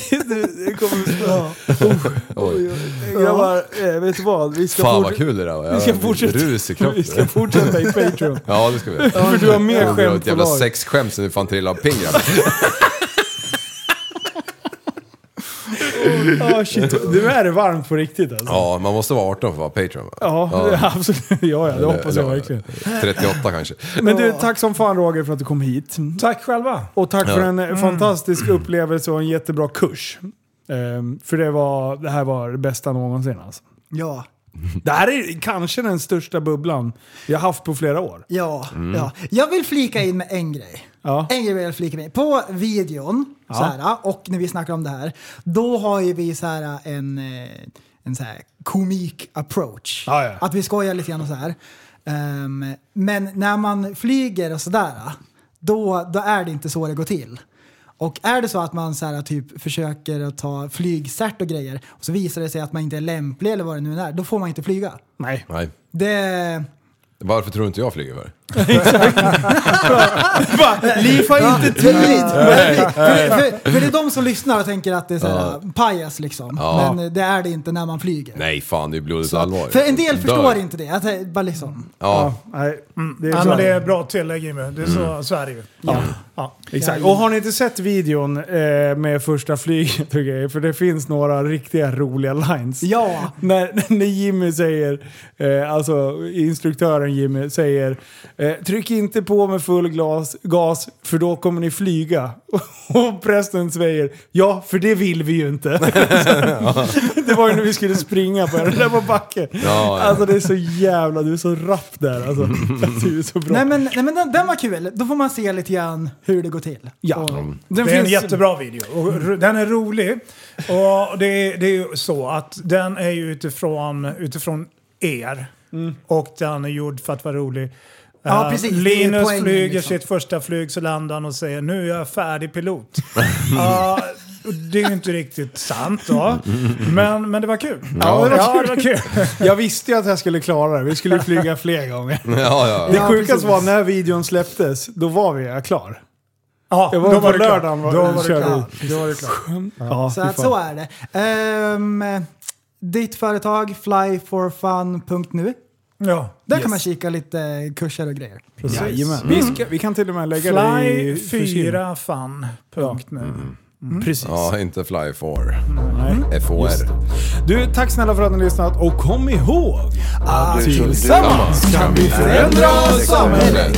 Det, det kommer... Ja. Oj. Grabbar, eh, vet du vad? Vi ska, Fan fort- vad kul det där var. vi Jag ska har fortsätta, rus i vi ska fortsätta i Patreon. Ja det ska vi. För du har mer Jag drar skämt ett på jävla lag. sexskämt så du fan trillar av pingran. Ja, shit. Nu är det varmt på riktigt alltså. Ja, man måste vara 18 för att vara Patreon va? Ja, absolut. Ja, ja, det hoppas jag verkligen. 38 kanske. Men du, tack som fan Roger för att du kom hit. Tack själva. Och tack för en Mm. fantastisk upplevelse och en jättebra kurs. Ehm, för det, var, det här var det bästa någonsin alltså. Ja. Det här är kanske den största bubblan jag haft på flera år. Ja, ja. Jag vill flika in med en grej. Ja. En grej vill jag flika med. På videon, så här, och när vi snackar om det här, då har ju vi så här en, eh, en så här komik approach. Ja, ja. Att vi skojar lite grann och så här. Ehm, men när man flyger och sådär, då, då är det inte så det går till. Och är det så att man så här, typ försöker att ta flygcert och grejer och så visar det sig att man inte är lämplig eller vad det nu är, då får man inte flyga. Nej. Nej. Det... Varför tror inte jag flyger för? Liv har inte tid! för, för, för det är de som lyssnar och tänker att det är såhär pajas liksom. Ja. Men det är det inte när man flyger. Nej fan, det är blodigt Så- allvar. För en del Dör. förstår inte det. Att det bara liksom, Ja, Nej, det är Ja, så. men det är bra tillägg Jimmy. Det är så, så är det ju. Ja. Ja. Exakt. Och har ni inte sett videon eh, med första flyget och grejer, för det finns några riktiga roliga lines. ja. När, när Jimmy säger, eh, alltså instruktören Jimmy säger eh, tryck inte på med full glas, gas för då kommer ni flyga. Och prästen säger ja, för det vill vi ju inte. det var ju när vi skulle springa på den där på backen. ja. Alltså det är så jävla, du är så rapp där alltså. Du är så bra. Nej men, nej, men den, den var kul. Då får man se lite grann hur det går till. Ja. Och, Den Det är en finns- jättebra video. Och den är rolig. Och det är, det är ju så att den är ju utifrån, utifrån er. Och den är gjord för att vara rolig. Ja, Eh, precis. Linus poängen, flyger liksom. sitt första flyg så landar han och säger nu är jag färdig pilot. Och det är ju inte riktigt sant då. Men, men det var kul. Ja, det var ja, kul. det var kul. Jag visste ju att jag skulle klara det. Vi skulle flyga fler gånger. ja, ja. Det sjukaste var när videon släpptes, då var vi klar. Ja, var då på det klart. lördagen var- Då var det klart. Då var det klart. Ja, så att så är det. Ehm, ditt företag, flyforfun.nu. Ja. Där kan man kika lite kurser och grejer. Jajamän. Vi, ska, vi kan till och med lägga det i... Fly4fan.nu. Precis. ja, inte fly for. Nej. FOR. Du, tack snälla för att ni har lyssnat och kom ihåg att tillsammans kan vi förändra samhället.